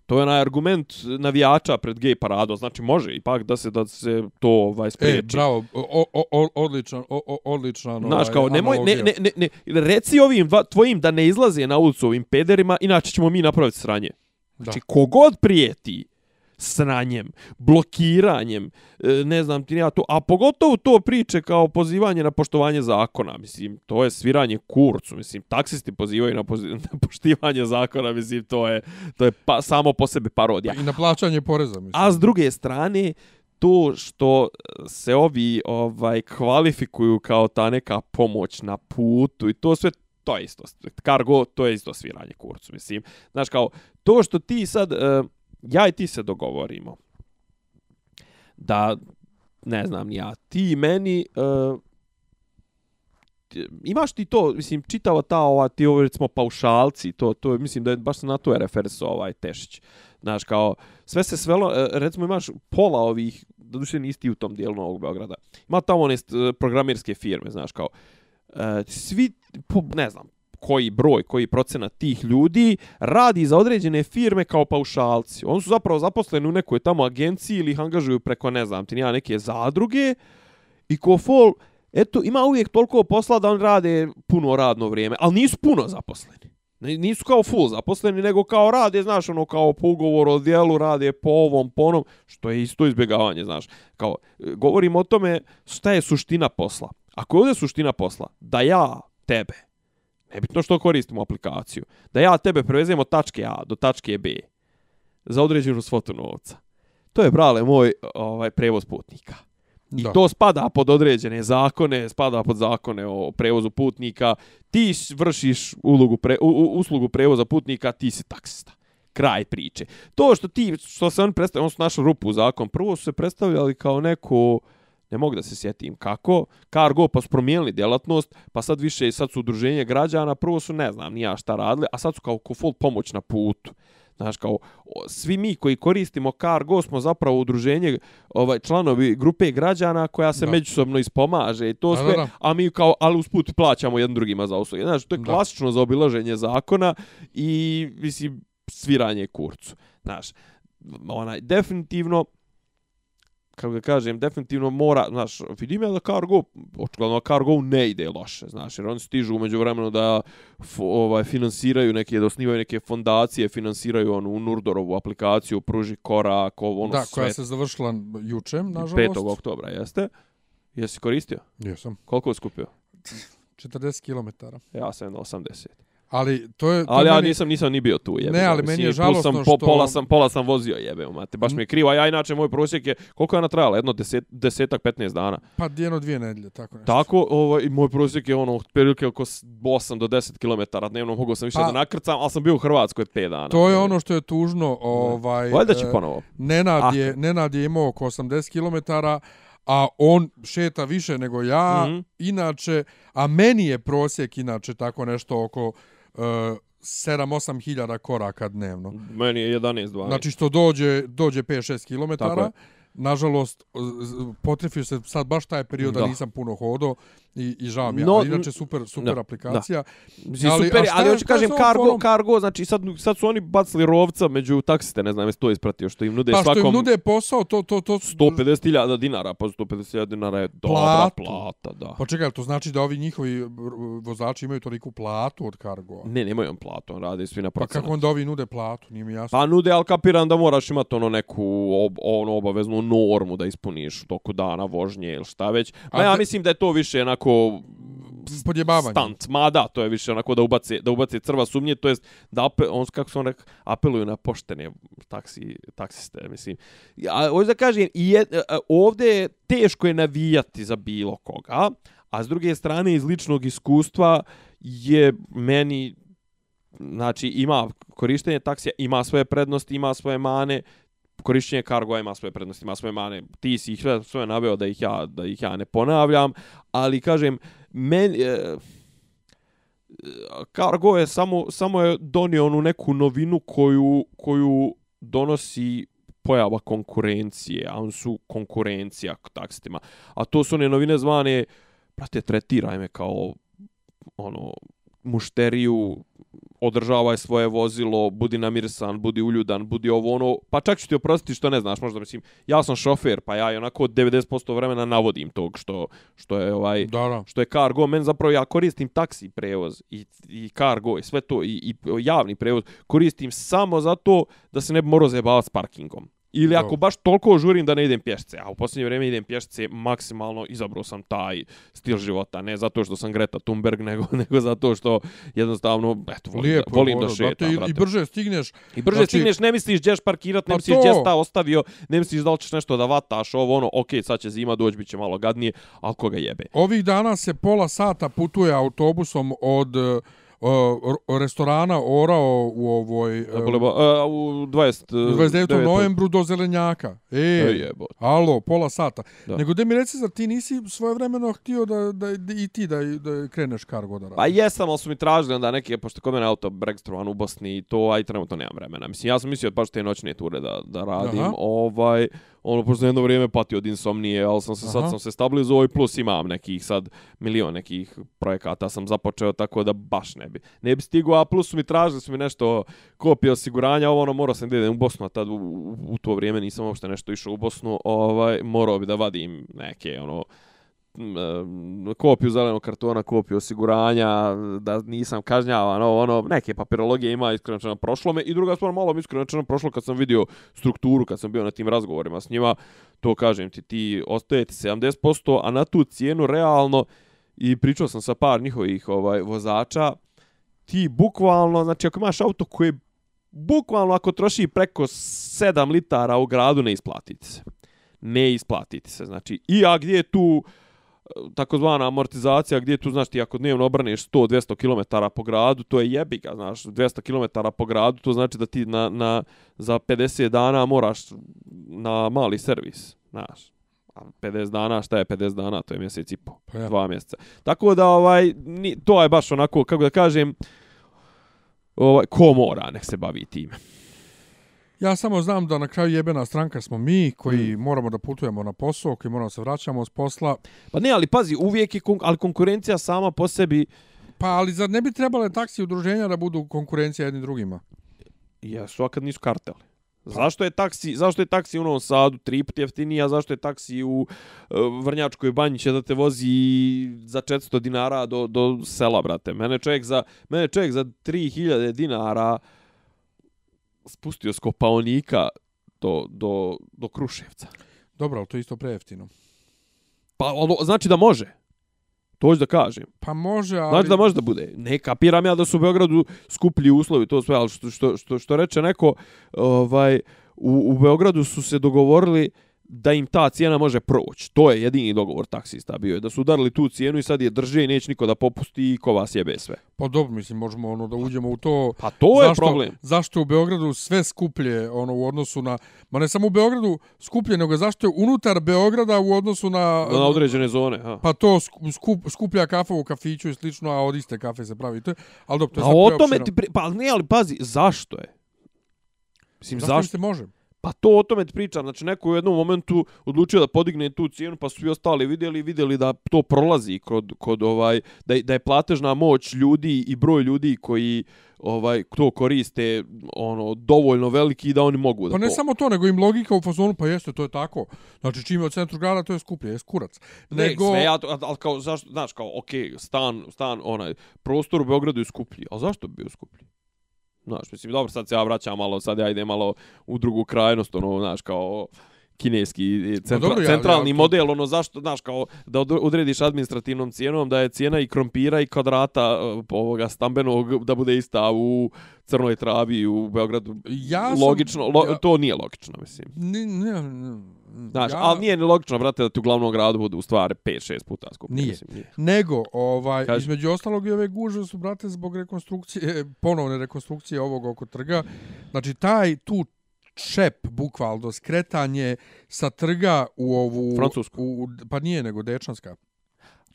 To je onaj argument navijača pred gej parado, znači može ipak da se da se to ovaj spriječi. E, bravo, o, o, odličan, o, odličan Znaš, kao, nemoj, ne, ne, ne, ne, reci ovim dva, tvojim da ne izlaze na ulicu ovim pederima, inače ćemo mi napraviti sranje. Znači, da. kogod prijeti, sranjem, blokiranjem, e, ne znam ti ja to, a pogotovo to priče kao pozivanje na poštovanje zakona, mislim, to je sviranje kurcu, mislim, taksisti pozivaju na, pozi na poštivanje zakona, mislim, to je, to je pa, samo po sebi parodija. I na plaćanje poreza, mislim. A s druge strane, to što se ovi ovaj kvalifikuju kao ta neka pomoć na putu i to sve to je isto cargo to je isto sviranje kurcu mislim znaš kao to što ti sad uh, ja i ti se dogovorimo da, ne znam ja, ti meni, uh, imaš ti to, mislim, čitava ta ova, ti ovo recimo paušalci, to, to mislim da je baš na to je referso ovaj Tešić. Znaš, kao, sve se svelo, eh, recimo imaš pola ovih, doduše duše u tom dijelu Novog Beograda, ima tamo one eh, programerske firme, znaš, kao, svi, po, ne znam, koji broj, koji procenat tih ljudi radi za određene firme kao paušalci. Oni su zapravo zaposleni u nekoj tamo agenciji ili ih angažuju preko, ne znam, ti nija neke zadruge i ko fol, eto, ima uvijek toliko posla da oni rade puno radno vrijeme, ali nisu puno zaposleni. Nisu kao full zaposleni, nego kao rade, znaš, ono, kao po ugovoru o dijelu, rade po ovom, po onom, što je isto izbjegavanje, znaš. Kao, e, govorim o tome šta je suština posla. Ako je ovdje suština posla, da ja tebe, nebitno što koristimo aplikaciju, da ja tebe prevezem od tačke A do tačke B za određenu svotu novca. To je, brale, moj ovaj prevoz putnika. I da. to spada pod određene zakone, spada pod zakone o prevozu putnika. Ti vršiš ulogu pre, u, u, uslugu prevoza putnika, ti si taksista. Kraj priče. To što ti, što se on predstavlja, on su našli rupu u zakon, prvo su se predstavljali kao neko ne mogu da se sjetim kako, Cargo pa su promijenili djelatnost, pa sad više sad su udruženje građana, prvo su ne znam nija šta radili, a sad su kao full pomoć na putu. Znaš, kao, svi mi koji koristimo Cargo smo zapravo udruženje, ovaj, članovi grupe građana koja se da. međusobno ispomaže i to sve, da, da. a mi kao, ali usput plaćamo jedan drugima za usluge. Znaš, to je klasično da. za obilaženje zakona i, mislim, sviranje kurcu. Znaš, onaj, definitivno, kako ga kažem, definitivno mora, znaš, vidim ja da Cargo, očigledno Cargo ne ide loše, znaš, jer oni stižu umeđu vremenu da ovaj, finansiraju neke, da osnivaju neke fondacije, finansiraju onu Nurdorovu aplikaciju, pruži korak, ovo, ono Da, koja se završila juče, nažalost. 5. oktobra, jeste? Jesi koristio? Jesam. Koliko je skupio? 40 km. Ja sam na 80. Ali to je... To Ali je ja meni- nisam nisam ni bio tu jebe. Ne, ali meni je plus žalosno sam, što- pola sam pola sam vozio jebe, mate, baš mi je krivo. A ja inače moj prosjek je koliko je ona trajala? Jedno deset, desetak 15 dana. Pa jedno dvije nedelje, tako nešto. Tako, ovaj i moj prosjek je ono otprilike oko s- 8 do 10 km dnevno, mogao sam više Pa- da nakrcam, ali sam bio u Hrvatskoj 5 dana. To je ono što je tužno, ovaj... Valjda će e, ponovo. Nenad Ah. je, Nenad je imao oko 80 km, a on šeta više nego ja, Mhm. inače, a meni je prosjek inače tako nešto oko 7-8 hiljada koraka dnevno. Meni je 11 12. Znači što dođe, dođe 5-6 km, Tako je. nažalost, potrefio se sad baš taj period da, Da. nisam puno hodao i, i žao mi je. No, ali inače super, super da, aplikacija. Mislim, Ali, super, ali hoću kažem cargo, forom? cargo, znači sad, sad su oni bacili rovca među taksiste, ne znam, jesi to ispratio, što im nude Pa što svakom im nude posao, to, to, to... 150.000 dinara, pa 150.000 dinara je dobra Platu. plata, da. Pa čekaj, to znači da ovi njihovi vozači imaju toliku platu od kargoa? Ne, nemaju on platu, on radi svi na Pa procenat. kako onda ovi nude platu, nije mi jasno. Pa nude, ali kapiram da moraš imati ono neku ob, ono obaveznu normu da ispuniš u toku dana vožnje ili šta već. Ma ja mislim da je to više onako Podjebavanje. stant. Ma da, to je više onako da ubace, da ubace crva sumnje, to jest da ape, on, kako se on rekao, apeluju na poštene taksi, taksiste, mislim. A hoću da kažem, i je, a, ovdje je teško je navijati za bilo koga, a s druge strane iz ličnog iskustva je meni znači ima korištenje taksija ima svoje prednosti, ima svoje mane, korištenje kargoa ima svoje prednosti, ima svoje mane. Ti si ih sve, naveo da ih ja da ih ja ne ponavljam, ali kažem men e, Cargo je samo samo je donio onu neku novinu koju koju donosi pojava konkurencije, a on su konkurencija taksitima. A to su one novine zvane, brate, tretiraj me kao ono mušteriju, održavaj svoje vozilo, budi namirsan, budi uljudan, budi ovo ono, pa čak ću ti oprostiti što ne znaš, možda mislim, ja sam šofer, pa ja onako 90% vremena navodim tog što, što je ovaj, Da, da. što je cargo, men zapravo ja koristim taksi prevoz i, i cargo i sve to i, i javni prevoz koristim samo zato da se ne bi morao zajebavati s parkingom. Ili ako baš toliko žurim da ne idem pješce, a u posljednje vrijeme idem pješce, maksimalno izabrao sam taj stil života, ne zato što sam Greta Thunberg, nego, nego zato što jednostavno, eto, volim, Lijepo da, volim da šetam, brate, i, brate. i brže stigneš. I brže Znači- stigneš, ne misliš gdješ parkirat, ne Pa misliš gdje si ta ostavio, ne misliš da li ćeš nešto da vataš, ovo ono, okej, sad će zima, doći bit će malo gadnije, ali koga jebe. Ovih dana se pola sata putuje autobusom od uh, uh, restorana Orao u ovoj... Uh, uh, u 20, u 29. novembru do Zelenjaka. E, jebote. alo, pola sata. Da. Nego da mi reci, zar ti nisi svojevremeno htio da, da, da i ti da, da kreneš kargo da radiš? Pa jesam, ali su mi tražili onda neke, pošto kod mene auto registrovan u Bosni i to, a i trenutno nemam vremena. Mislim, ja sam mislio baš te noćne ture da, da radim, Aha. ovaj, ono, pošto jedno vrijeme patio od insomnije, ali sam se, sad Aha. sam se stabilizovao i plus imam nekih sad milion nekih projekata sam započeo, tako da baš ne bi, ne bi stigao, a plus su mi tražili su mi nešto kopije osiguranja, ovo ono, morao sam da idem u Bosnu, a tad u, u, u to vrijeme nisam uopšte nešto išao u Bosnu, ovaj, morao bi da vadim neke, ono, Eh, kopiju zelenog kartona, kopiju osiguranja, da nisam kažnjavan, ovo, ono, neke papirologije ima iskreno prošlo me i druga stvar malo mi iskreno prošlo kad sam vidio strukturu, kad sam bio na tim razgovorima s njima, to kažem ti, ti ostaje ti 70%, a na tu cijenu realno i pričao sam sa par njihovih ovaj vozača, ti bukvalno, znači ako imaš auto koje bukvalno ako troši preko 7 litara u gradu ne isplatiti se. Ne isplatiti se. Znači, i a gdje je tu takozvana amortizacija, gdje tu, znaš, ti ako dnevno obraneš 100-200 km po gradu, to je jebiga, znaš, 200 km po gradu, to znači da ti na, na, za 50 dana moraš na mali servis, znaš. A 50 dana, šta je 50 dana? To je mjesec i po, Pa ja. dva mjeseca. Tako da, ovaj, ni, to je baš onako, kako da kažem, ovaj, ko mora, nek se bavi time. Ja samo znam da na kraju jebena stranka smo mi koji moramo da putujemo na posao, koji moramo da se vraćamo s posla. Pa ne, ali pazi, uvijek je, kon ali konkurencija sama po sebi, Pa ali zar ne bi trebale taksi udruženja da budu konkurencija jedni drugima? jesu, a kad nisu karteli. Zašto je taksi, zašto je taksi u Novom Sadu tri put jeftiniji, a zašto je taksi u uh, Vrnjačkoj banji će da te vozi za 400 dinara do, do sela, brate. Mene čovjek za, mene čovjek za 3000 dinara spustio s Kopaonika do, do, do Kruševca. Dobro, ali to je isto prejeftino. Pa, ono, znači da može. To hoću da kažem. Pa može, ali... Znači da može da bude. Ne kapiram ja da su u Beogradu skuplji uslovi, to sve, ali što, što, što, što reče neko, ovaj, u, u Beogradu su se dogovorili da im ta cijena može proći. To je jedini dogovor taksista bio. je Da su udarili tu cijenu i sad je drže i neće niko da popusti i ko vas jebe sve. Pa dobro, mislim, možemo ono da uđemo u to... Pa to je zašto, problem. Zašto je u Beogradu sve skuplje ono u odnosu na... Ma ne samo u Beogradu skuplje, nego zašto je unutar Beograda u odnosu na... Na određene zone. Ha. Pa to skup, skuplja kafa u kafiću i slično, a od iste kafe se pravi. To je, ali dobro, to je A sad o tome ti... Pri... Pa ne, ali pazi, zašto je? Mislim, Zašto, zašto? se može? Pa to o tome pričam. Znači, neko u jednom momentu odlučio da podigne tu cijenu, pa su svi ostali vidjeli vidjeli da to prolazi kod, kod ovaj, da, je- da je platežna moć ljudi i broj ljudi koji ovaj to koriste ono dovoljno veliki da oni mogu da Pa ne to. samo to, nego im logika u fazonu, pa jeste, to je tako. Znači, čim je od centru grada, to je skuplje, je kurac. Ne, Nego, sve ja, to- ali kao, zašto, znaš, kao, okej, stan, stan, onaj, prostor u Beogradu je skuplji, ali zašto bi bio skuplji? Znaš, mislim, dobro, sad se ja vraćam malo, sad ja idem malo u drugu krajnost, ono, znaš, kao, kineski centra, dobro, ja- centralni ja to- model, ono zašto, znaš, kao da od- odrediš administrativnom cijenom da je cijena i krompira i kvadrata uh, ovoga stambenog da bude ista u Crnoj Travi u Beogradu. Ja sam- logično, lo, ja- to nije logično, mislim. Ne, ne, ne, Znaš, ja- ali nije ni logično, brate, da ti u glavnom gradu bude u stvari 5-6 puta skuplje. Nije. Mislim, nije. Nego, ovaj, Kaži. između ostalog i ove gužve su, brate, zbog rekonstrukcije, ponovne rekonstrukcije ovog oko trga. Znači, taj tu čep, bukvalno, skretanje sa trga u ovu... Francusku. U, pa nije, nego Dečanska.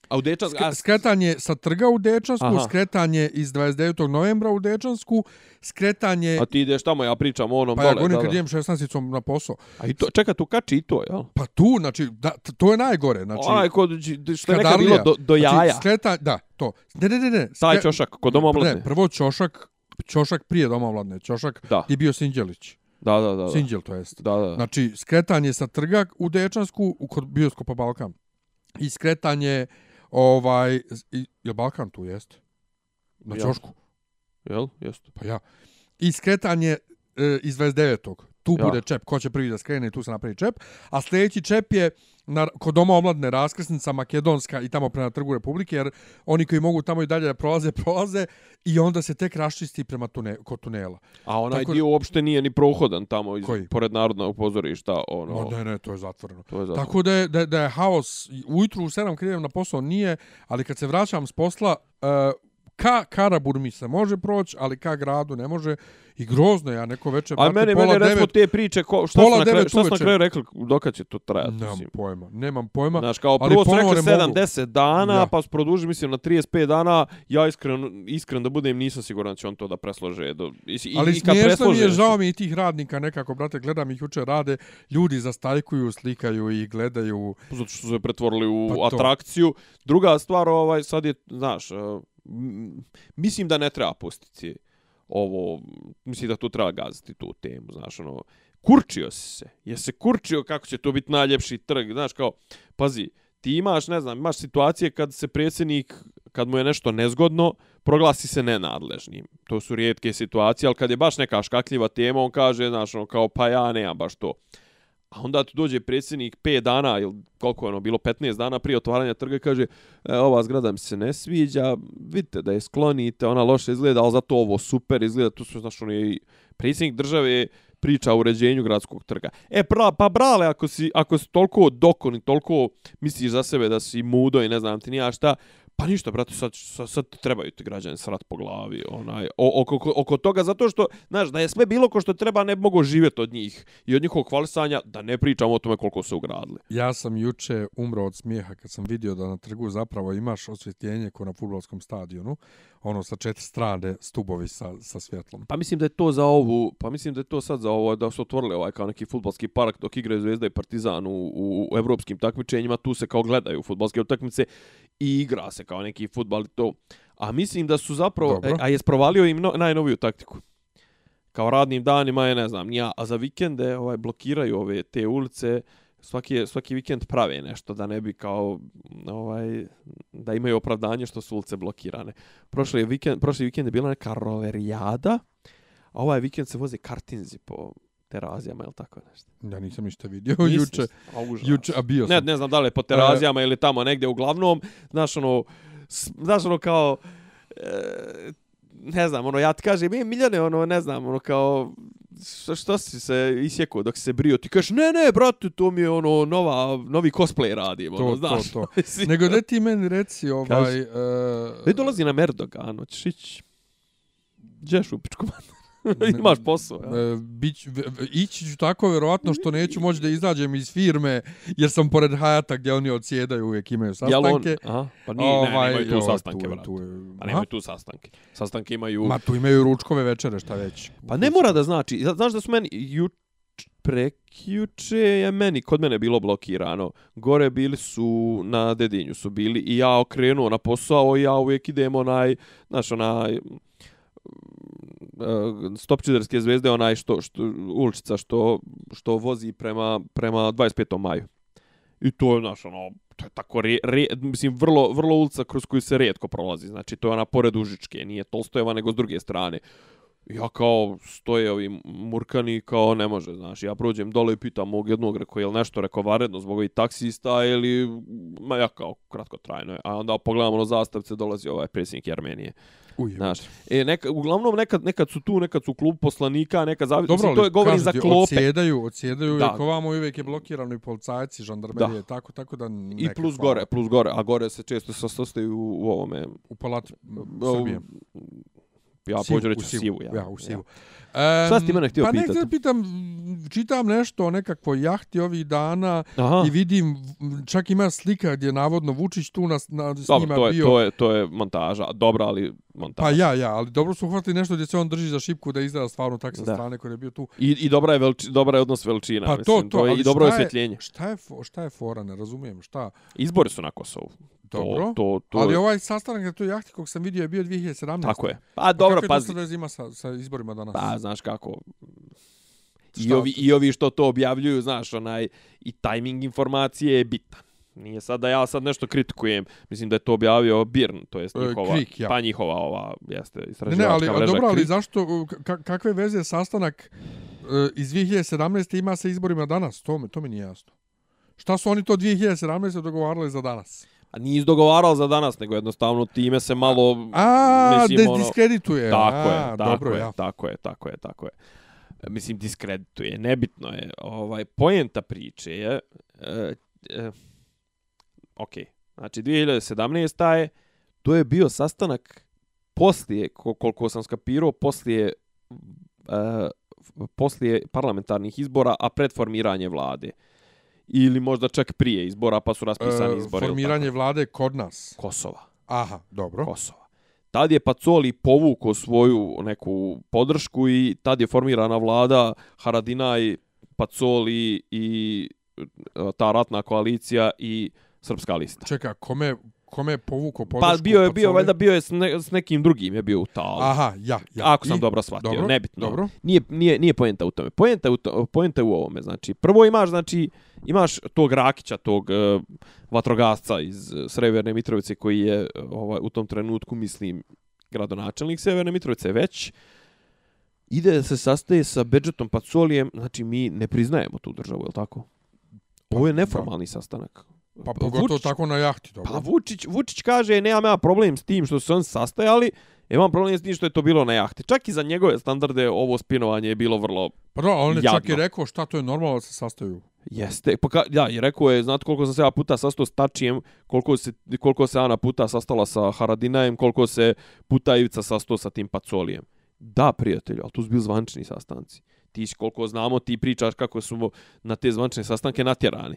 A u Dečansk, a, Sk skretanje sa trga u Dečansku, Aha. skretanje iz 29. novembra u Dečansku, skretanje... a ti ideš tamo, ja pričam o onom Pa ja dole. govorim da, kad da. idem 16 na posao. A i to, čeka, tu kači i to, jel? Pa tu, znači, da, to je najgore. Znači, Onaj kod, što je nekad bilo do, do jaja. Znači, skreta, da, to. Ne, ne, ne, ne. Taj skre- čošak, kod doma omladne. Ne, prvo Ćošak, Ćošak prije doma omladne. Ćošak Da. je bio Sinđelić. Da, da, da. da. Sinđel to jest. Da, da. Znači, skretanje sa trga u Dečansku, u kod bioskopa Balkan. I skretanje, ovaj, i, je Balkan tu jest? Na Ja. Ćošku. Jel? Jeste. Pa ja. I skretanje e, iz 29. Tu Ja. bude čep, ko će prvi da skrene, tu se napravi čep. A sljedeći čep je na, kod doma omladne raskrsnica Makedonska i tamo prema trgu Republike, jer oni koji mogu tamo i dalje da prolaze, prolaze i onda se tek raščisti prema tune, kod tunela. A onaj Tako- dio uopšte nije ni prohodan tamo, iz, Koji? pored narodnog pozorišta. Ono, No, ne, ne, to je zatvoreno. To je zato. Tako da je, da, da je haos, ujutru u 7 kad idem na posao nije, ali kad se vraćam s posla, uh, ka Karabur mi se može proći, ali ka gradu ne može. I grozno, ja neko večer, A mene, mene recimo te priče, ko, šta, pola su na kraju, devet šta su na kraju rekli, dokad će to trajati? Nemam mislim? pojma, nemam pojma. Znaš, kao ali prvo su ponovo rekli ne mogu. 7-10 dana, Ja. pa su produžili, mislim, na 35 dana. Ja iskren, iskren da budem, nisam siguran da će on to da preslože. Do, i, Ali i kad mi preslože, je, žao mi i tih radnika nekako, brate, gledam ih juče rade, ljudi zastajkuju, slikaju i gledaju. zato što su se pretvorili u Pa atrakciju. Druga stvar, ovaj, sad je, znaš, mislim da ne treba pustiti ovo, mislim da to treba gaziti tu temu, znaš, ono, kurčio si se, je se kurčio kako će to biti najljepši trg, znaš, kao, pazi, ti imaš, ne znam, imaš situacije kad se predsjednik, kad mu je nešto nezgodno, proglasi se nenadležnim. To su rijetke situacije, ali kad je baš neka škakljiva tema, on kaže, znaš, ono, kao, pa ja nemam baš to. A onda tu dođe predsjednik 5 dana ili koliko je ono bilo 15 dana prije otvaranja trga i kaže e, ova zgrada mi se ne sviđa, vidite da je sklonite, ona loše izgleda, ali zato ovo super izgleda, tu su znaš ono i predsjednik države priča o uređenju gradskog trga. E, pra, pa brale, ako si, ako si toliko dokon i toliko misliš za sebe da si mudo i ne znam ti nija šta, pa ništa, brate, sad, sad, sad trebaju ti građani srat po glavi, onaj, o, oko, oko, toga, zato što, znaš, da je sve bilo ko što treba, ne bi mogo živjeti od njih i od njihovog hvalisanja, da ne pričamo o tome koliko su ugradili. Ja sam juče umro od smijeha kad sam vidio da na trgu zapravo imaš osvjetljenje ko na futbolskom stadionu, ono sa četiri strane stubovi sa, sa svjetlom. Pa mislim da je to za ovu, pa mislim da je to sad za ovo, da su otvorili ovaj kao neki futbolski park dok igraju Zvezda i Partizan u, u, u evropskim takmičenjima, tu se kao gledaju futbolske utakmice i igra se kao neki futbal i to. A mislim da su zapravo, Dobro. e, a je sprovalio im no, najnoviju taktiku. Kao radnim danima je, ne znam, nija, a za vikende ovaj, blokiraju ove te ulice, svaki, svaki vikend prave nešto da ne bi kao ovaj da imaju opravdanje što su ulice blokirane. Prošli vikend prošli vikend je bila neka roverijada, a ovaj vikend se voze kartinzi po terazijama ili tako nešto. Ja nisam ništa vidio Nisi juče. A, užas. Juče, a bio sam. Ne, ne znam da li je po terazijama ili tamo negdje uglavnom, znaš ono, znaš ono kao, e, ne znam, ono, ja ti kažem, je Miljane, ono, ne znam, ono, kao, što, što si se isjekao dok se brio, ti kažeš, ne, ne, brate, to mi je, ono, nova, novi cosplay radim, ono, To, znaš. to, to. Nego da ti meni reci ovaj... Uh, Već dolazi na Merdogan, hoćeš ići, Đeš u pičku. Imaš posao, ja. Bić, ići ću tako vjerovatno što neću moći da izađem iz firme jer sam pored Hayata gdje oni odsjedaju uvijek imaju Jel on, sastanke. aha, pa nije, ne, nemaju tu sastanke, tu je- brate. tu je- Pa nemaju tu sastanke. Sastanke imaju... Ma tu imaju ručkove večere, šta već. Pa ne mora da znači. Znaš da su meni juč, prekjuče je meni, kod mene bilo blokirano. Gore bili su na Dedinju su bili i ja okrenuo na posao i ja uvijek idem onaj, znaš, onaj E, stopčiderske zvezde, onaj što, što, uličica što, što vozi prema, prema 25. maju. I to je, znaš, ono, to je tako, re, re, mislim, vrlo, vrlo ulica kroz koju se redko prolazi. Znači, to je ona pored Užičke, nije Tolstojeva, nego s druge strane. Ja kao stoje ovi murkani kao ne može, znaš, ja prođem dole i pitam mog jednog, rekao, je li nešto rekao varedno zbog ovih taksista ili, ma ja kao kratko trajno je. A onda pogledamo ono zastavce, dolazi ovaj predsjednik Armenije. Uj, Znaš, e, neka, uglavnom nekad, nekad su tu, nekad su klub poslanika, nekad zavi... Dobro, mislim, to je govori za klope. Odsjedaju, odsjedaju Da. uvijek ovamo uvijek je blokirano i policajci, žandarmerije, Da. tako, tako da... I plus hvala. gore, plus gore, a gore se često sastaju u, u ovome... U palati u- Srbije. Ja pođu reći u sivu, ja. Ja, u sivu. Šta si ti mene htio pa pitati? Pa nekada pitam, čitam nešto o nekakvoj jahti ovih dana Aha. i vidim, čak ima slika gdje je navodno Vučić tu na, na, s Dobro, njima to je, bio. to je, to je montaža. Dobra, ali montaža. Pa ja, ja, ali dobro su uhvatili nešto gdje se on drži za šipku da izgleda stvarno tak sa Da. strane koji je bio tu. I, i dobra je, velči, dobra je odnos veličina. Pa to, mislim, to, je I dobro je- osvjetljenje. Šta je, šta je fora, ne razumijem, šta? Izbori su na Kosovu. Dobro, To, to, to, ali ovaj sastanak na toj jahti kog sam vidio je bio 2017. Tako je. Pa dobro, kako je to pazi. sa, sa izborima danas? Pa, znaš kako. I ovi? I ovi što to objavljuju, znaš, onaj, i tajming informacije je bitan. Nije sad da ja sad nešto kritikujem. Mislim da je to objavio Birn, to jest E, njihova, Krik, ja. pa njihova ova, jeste, Ne, ne, istraživačka ali, mreža dobro, ali Krik. zašto, ka, kakve veze sastanak e, iz 2017. ima sa izborima danas? To, me, to mi nije jasno. Šta su oni to 2017. dogovarali za danas? A nije izdogovarao za danas, nego jednostavno time se malo... A, mislim, da ono- diskredituje. Tako a, je, tako dobro, je, ja. tako je, tako je, tako je. Mislim, diskredituje, nebitno je. Ovaj, poenta priče je... E, e, ok, znači 2017. je, to je bio sastanak poslije, ko- koliko sam skapirao, poslije, e, poslije parlamentarnih izbora, a pred formiranje vlade. Ili možda čak prije izbora, pa su raspisani E, izbori. formiranje tako. vlade kod nas. Kosova. Aha, dobro. Kosova. Tad je Pacoli povukao svoju neku podršku i tad je formirana vlada Haradinaj, Pacoli i e, ta ratna koalicija i Srpska lista. Čeka, kome, kome je povukao podršku? Pa bio je, bio, Pacoli? valjda bio je s, ne, s nekim drugim je bio u talu. Aha, ja, ja. Ako sam I- dobro shvatio, dobro, nebitno. Dobro. Nije, nije, nije poenta u tome. Poenta u, to, poenta je u ovome. Znači, prvo imaš, znači, imaš tog Rakića, tog uh, vatrogasca iz Sreverne Mitrovice koji je ovaj, u tom trenutku, mislim, gradonačelnik Severne Mitrovice već ide da se sastaje sa Bedžetom Pacolijem, znači mi ne priznajemo tu državu, je li tako? Ovo je neformalni sastanak. Pa pogotovo Vučić- tako na jahti, dobro. Pa Vučić, Vučić kaže, nemam ja problem s tim što su se on sastajali, imam problem s tim što je to bilo na jahti. Čak i za njegove standarde ovo spinovanje je bilo vrlo Pa da, on je čak jadno. i rekao šta to je normalno da se sastaju. Jeste, pa ka, ja, i rekao je, znate koliko sam se ja puta sastao s Tačijem, koliko se, koliko se Ana puta sastala sa Haradinajem, koliko se puta Ivica sastao sa tim Pacolijem. Da, prijatelju, ali tu su bili zvančni sastanci. Ti koliko znamo, ti pričaš kako su na te zvančne sastanke natjerani.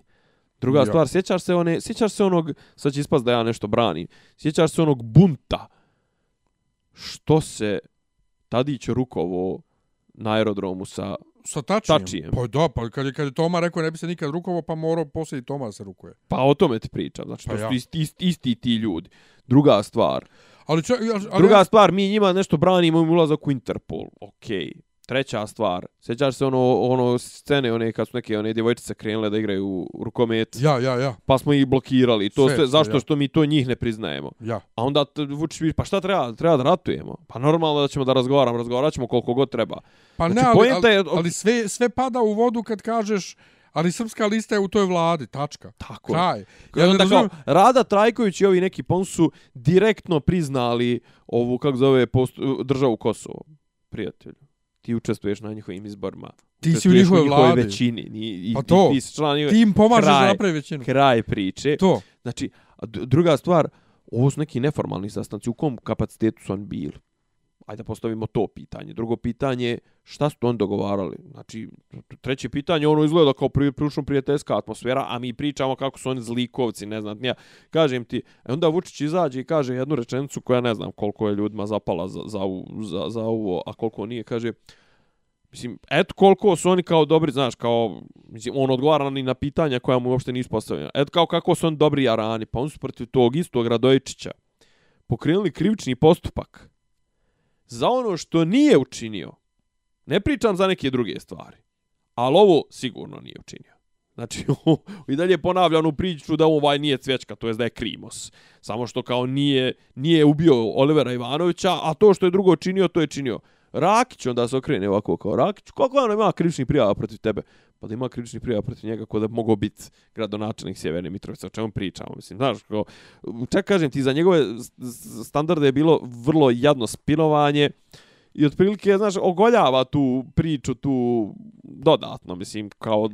Druga Ja. stvar, sjećaš se, one, sjećaš se onog, sad će ispast da ja nešto branim, sjećaš se onog bunta što se Tadić rukovo na aerodromu sa Sa tačijem. Tačijem. Pa da, pa kad je, kad je Toma rekao ne bi se nikad rukovao, pa morao poslije i Toma se rukuje. Pa o tome ti pričam, znači Pa to ja. su isti, isti, isti ti ljudi. Druga stvar, Ali, čak, ali druga ja, stvar, mi njima nešto branimo im ulazak u Interpol, okej. Treća stvar, sjećaš se ono, ono scene, one kad su neke one djevojčice krenule da igraju u rukomet, Ja, ja, ja, pa smo ih blokirali. To Sve, sve, zašto ja. što mi to njih ne priznajemo? ja. A onda Vučić pa šta treba? Treba da ratujemo. Pa normalno da ćemo da razgovaramo, razgovarat ćemo koliko god treba. Pa Znači, ne, ali, poenta ali, je- ali sve, sve pada u vodu kad kažeš, ali srpska lista je u toj vladi, tačka. Tako je. Kraj. Ja onda kao, razumijem, Rada Trajković i ovi neki pon su direktno priznali ovu, kako zove, post, državu Kosovo. Prijatelju, ti učestvuješ na njihovim izborima. Ti si u njihovoj vladi. većini. Ni, i, Pa ti- to. Ti, si član njihove... ti im pomažeš da kraj, napravi većinu. Kraj priče. To. Znači, druga stvar, ovo su neki neformalni sastanci. U kom kapacitetu su oni bili? Ajde postavimo to pitanje. Drugo pitanje, šta su on oni dogovarali? Znači, treće pitanje, ono izgleda kao pri, prilično prijateljska atmosfera, a mi pričamo kako su oni zlikovci, ne znam, ja kažem ti, e onda Vučić izađe i kaže jednu rečenicu koja ne znam koliko je ljudima zapala za, za, za, za ovo, a koliko nije, kaže, Mislim, eto koliko su oni kao dobri, znaš, kao, mislim, on odgovara ni na pitanja koja mu uopšte nisu postavljena. Eto kao kako su oni dobri jarani, pa oni su protiv tog istog Radojičića pokrenuli krivični postupak za ono što nije učinio. Ne pričam za neke druge stvari, ali ovo sigurno nije učinio. Znači, i dalje ponavlja onu priču da ovaj nije cvječka, to jest da je Krimos. Samo što kao nije, nije ubio Olivera Ivanovića, a to što je drugo činio, to je činio. Rakić onda se okrene ovako kao Rakić, kako ono ima krivični prijava protiv tebe? Pa da ima krivični prijava protiv njega ko da bi mogao biti gradonačelnik Sjeverne Mitrovice, o čemu pričamo, mislim, znaš, kao, čak kažem ti, za njegove standarde je bilo vrlo jadno spinovanje i otprilike, znaš, ogoljava tu priču tu dodatno, mislim, kao,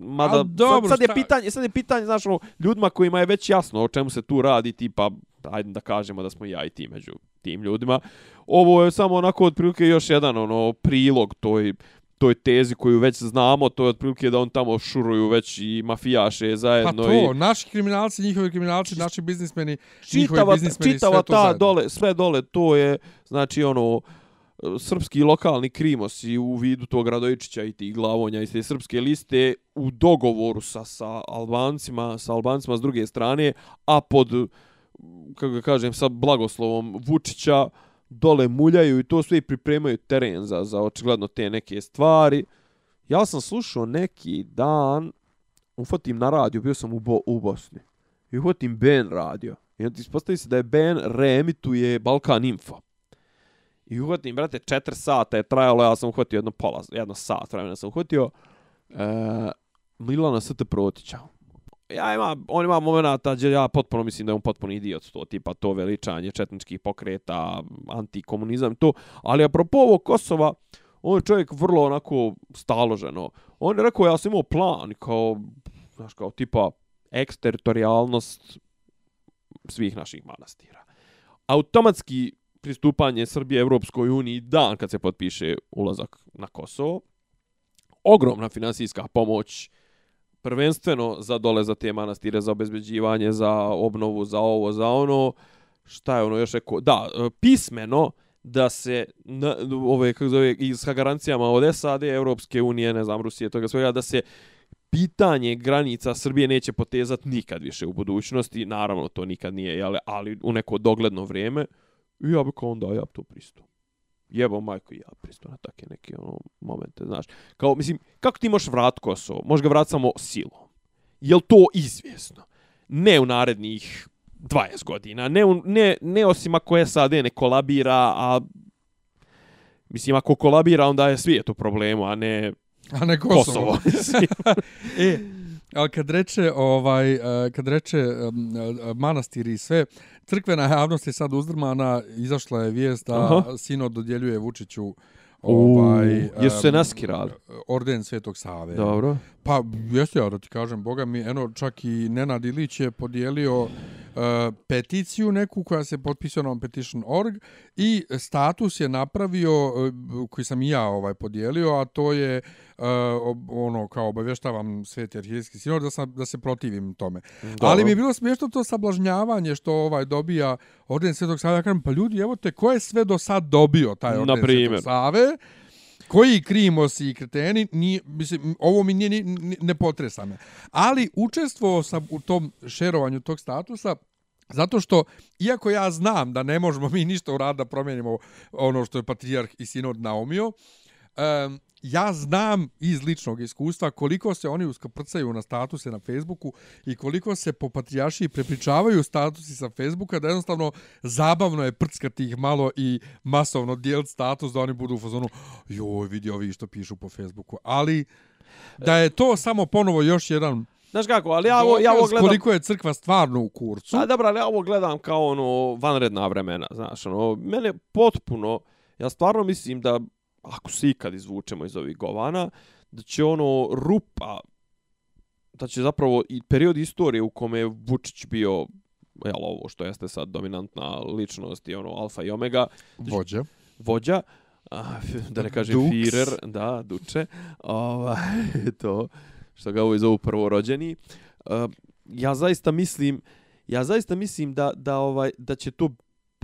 mada, A dobro, sad, sad, je pitanje, sad je pitanje, znaš, ono, ljudima kojima je već jasno o čemu se tu radi, tipa, ajde da kažemo da smo ja i ti među tim ljudima, ovo je samo onako otprilike još jedan ono prilog toj toj tezi koju već znamo, to je otprilike da on tamo šuruju već i mafijaše Pa zajedno to, i naši kriminalci, njihovi kriminalci, naši biznismeni, njihovi čitava, biznismeni, čitava sve to ta zajedno. dole, sve dole, to je znači ono srpski lokalni krimos i u vidu tog Radojičića i tih glavonja iz te srpske liste u dogovoru sa, sa Albancima, sa Albancima s druge strane, a pod kako ga kažem, sa blagoslovom Vučića dole muljaju i to sve i pripremaju teren za, za očigledno te neke stvari. Ja sam slušao neki dan, ufotim na radio, bio sam u, Bo, u Bosni, i ufotim Ben radio. I onda ispostavi se da je Ben reemituje Balkan Info. I uhvatim, brate, četiri sata je trajalo, ja sam uhvatio jedno pola, jedno sat vremena sam uhvatio e, Milana St. Protića. Ja ima, on ima momenata gdje ja potpuno mislim da je on potpuno idiot to, tipa to veličanje četničkih pokreta, antikomunizam, to. Ali apropo ovo Kosova, on je čovjek vrlo onako staloženo. On je rekao, ja sam imao plan, kao, znaš, kao tipa eksteritorijalnost svih naših manastira. Automatski pristupanje Srbije Evropskoj uniji dan kad se potpiše ulazak na Kosovo. Ogromna finansijska pomoć prvenstveno za dole za te manastire, za obezbeđivanje, za obnovu, za ovo, za ono. Šta je ono još rekao? Da, e, pismeno da se na, ove kako zove i sa garancijama od SAD, Evropske unije, ne znam, Rusije, toga svega da se pitanje granica Srbije neće potezat nikad više u budućnosti. Naravno, to nikad nije, jele, ali u neko dogledno vrijeme. I ja bih kao onda, ja bi to pristao. Jebo majko ja pristao na take neke ono, momente, znaš. Kao, mislim, kako ti možeš vrat Kosovo? Možeš ga vrat samo silom. Jel to izvjesno? Ne u narednih 20 godina. Ne, u, ne, ne osim ako SAD ne kolabira, a mislim, ako kolabira, onda je svijet u problemu, a ne A ne Kosovo. Kosovo. e, ali kad reče, ovaj, eh, kad reče eh, manastiri i sve, crkvena javnost je sad uzdrmana, izašla je vijest da Aha. sino dodjeljuje Vučiću ovaj, U, jesu se naskirali? Orden Svetog Save. Dobro. Pa, jeste ja da ti kažem, boga mi, eno, čak i Nenad Ilić je podijelio uh, peticiju neku koja se potpisao na petition.org i status je napravio, uh, koji sam i ja ovaj podijelio, a to je uh, ob- ono, kao obavještavam Sveti arhivijski sinod da, sam, da se protivim tome. Dobro. Ali mi je bilo smiješno to sablažnjavanje što ovaj dobija orden Svetog Save. Ja kažem, pa ljudi, evo te, ko je sve do sad dobio taj orden Na primjer. Svetog Save? Koji krimosi i kreteni, nije, mislim, ovo mi nije, ni- ne potresa me. Ali učestvovao sam u tom šerovanju tog statusa Zato što, iako ja znam da ne možemo mi ništa uraditi da promijenimo ono što je patrijarh i sinod naumio, Um, ja znam iz ličnog iskustva koliko se oni uskaprcaju na statuse na Facebooku i koliko se po patrijašiji prepričavaju statusi sa Facebooka da jednostavno zabavno je prckati ih malo i masovno dijeliti status da oni budu u fazonu joj vidi ovi što pišu po Facebooku. Ali da je to samo ponovo još jedan Znaš kako, ali ja ovo, ja ovo gledam... koliko je crkva stvarno u kurcu. A dobro, ali ja ovo gledam kao ono vanredna vremena, znaš, ono, mene potpuno, ja stvarno mislim da ako se ikad izvučemo iz ovih govana, da će ono rupa, da će zapravo i period istorije u kome je Vučić bio jel, ovo što jeste sad dominantna ličnost i ono alfa i omega. Vođa. Vođa. A, da ne kažem Dux. Führer, da, Duče. Ova, to, što ga ovo zovu prvorođeni. Uh, ja zaista mislim, ja zaista mislim da, da, ovaj, da će to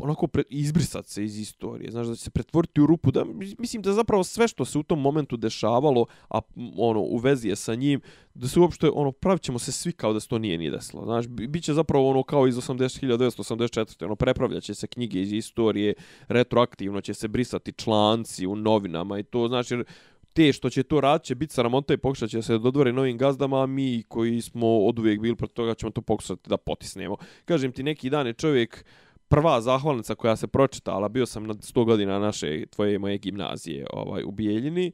onako pre, izbrisat se iz istorije, znaš, da će se pretvoriti u rupu, da, mislim da zapravo sve što se u tom momentu dešavalo, a ono, u vezi je sa njim, da se uopšte, ono, pravit ćemo se svi kao da se to nije ni desilo, znaš, bit će zapravo ono kao iz 80, 1984. ono, prepravljaće se knjige iz istorije, retroaktivno će se brisati članci u novinama i to, znači, jer te što će to raditi će biti sramota i pokušat će se dodvore novim gazdama, a mi koji smo od uvijek bili protiv toga ćemo to pokušati da potisnemo. Kažem ti, neki dan je čovjek prva zahvalnica koja se pročitala, bio sam na 100 godina naše, tvoje i moje gimnazije ovaj, u Bijeljini,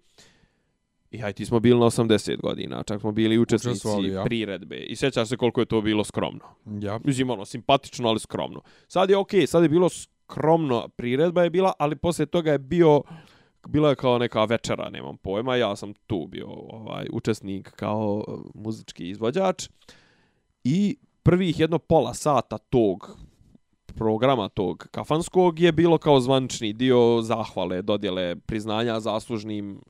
i aj ti smo bili na 80 godina, čak smo bili učesnici ja. priredbe. I sjećaš se koliko je to bilo skromno. Ja. Mislim, ono, simpatično, ali skromno. Sad je okej, sad je bilo skromno, priredba je bila, ali poslije toga je bio, bila je kao neka večera, nemam pojma, ja sam tu bio ovaj učesnik kao muzički izvođač i prvih jedno pola sata tog programa tog kafanskog je bilo kao zvančni dio zahvale, dodjele priznanja zaslužnim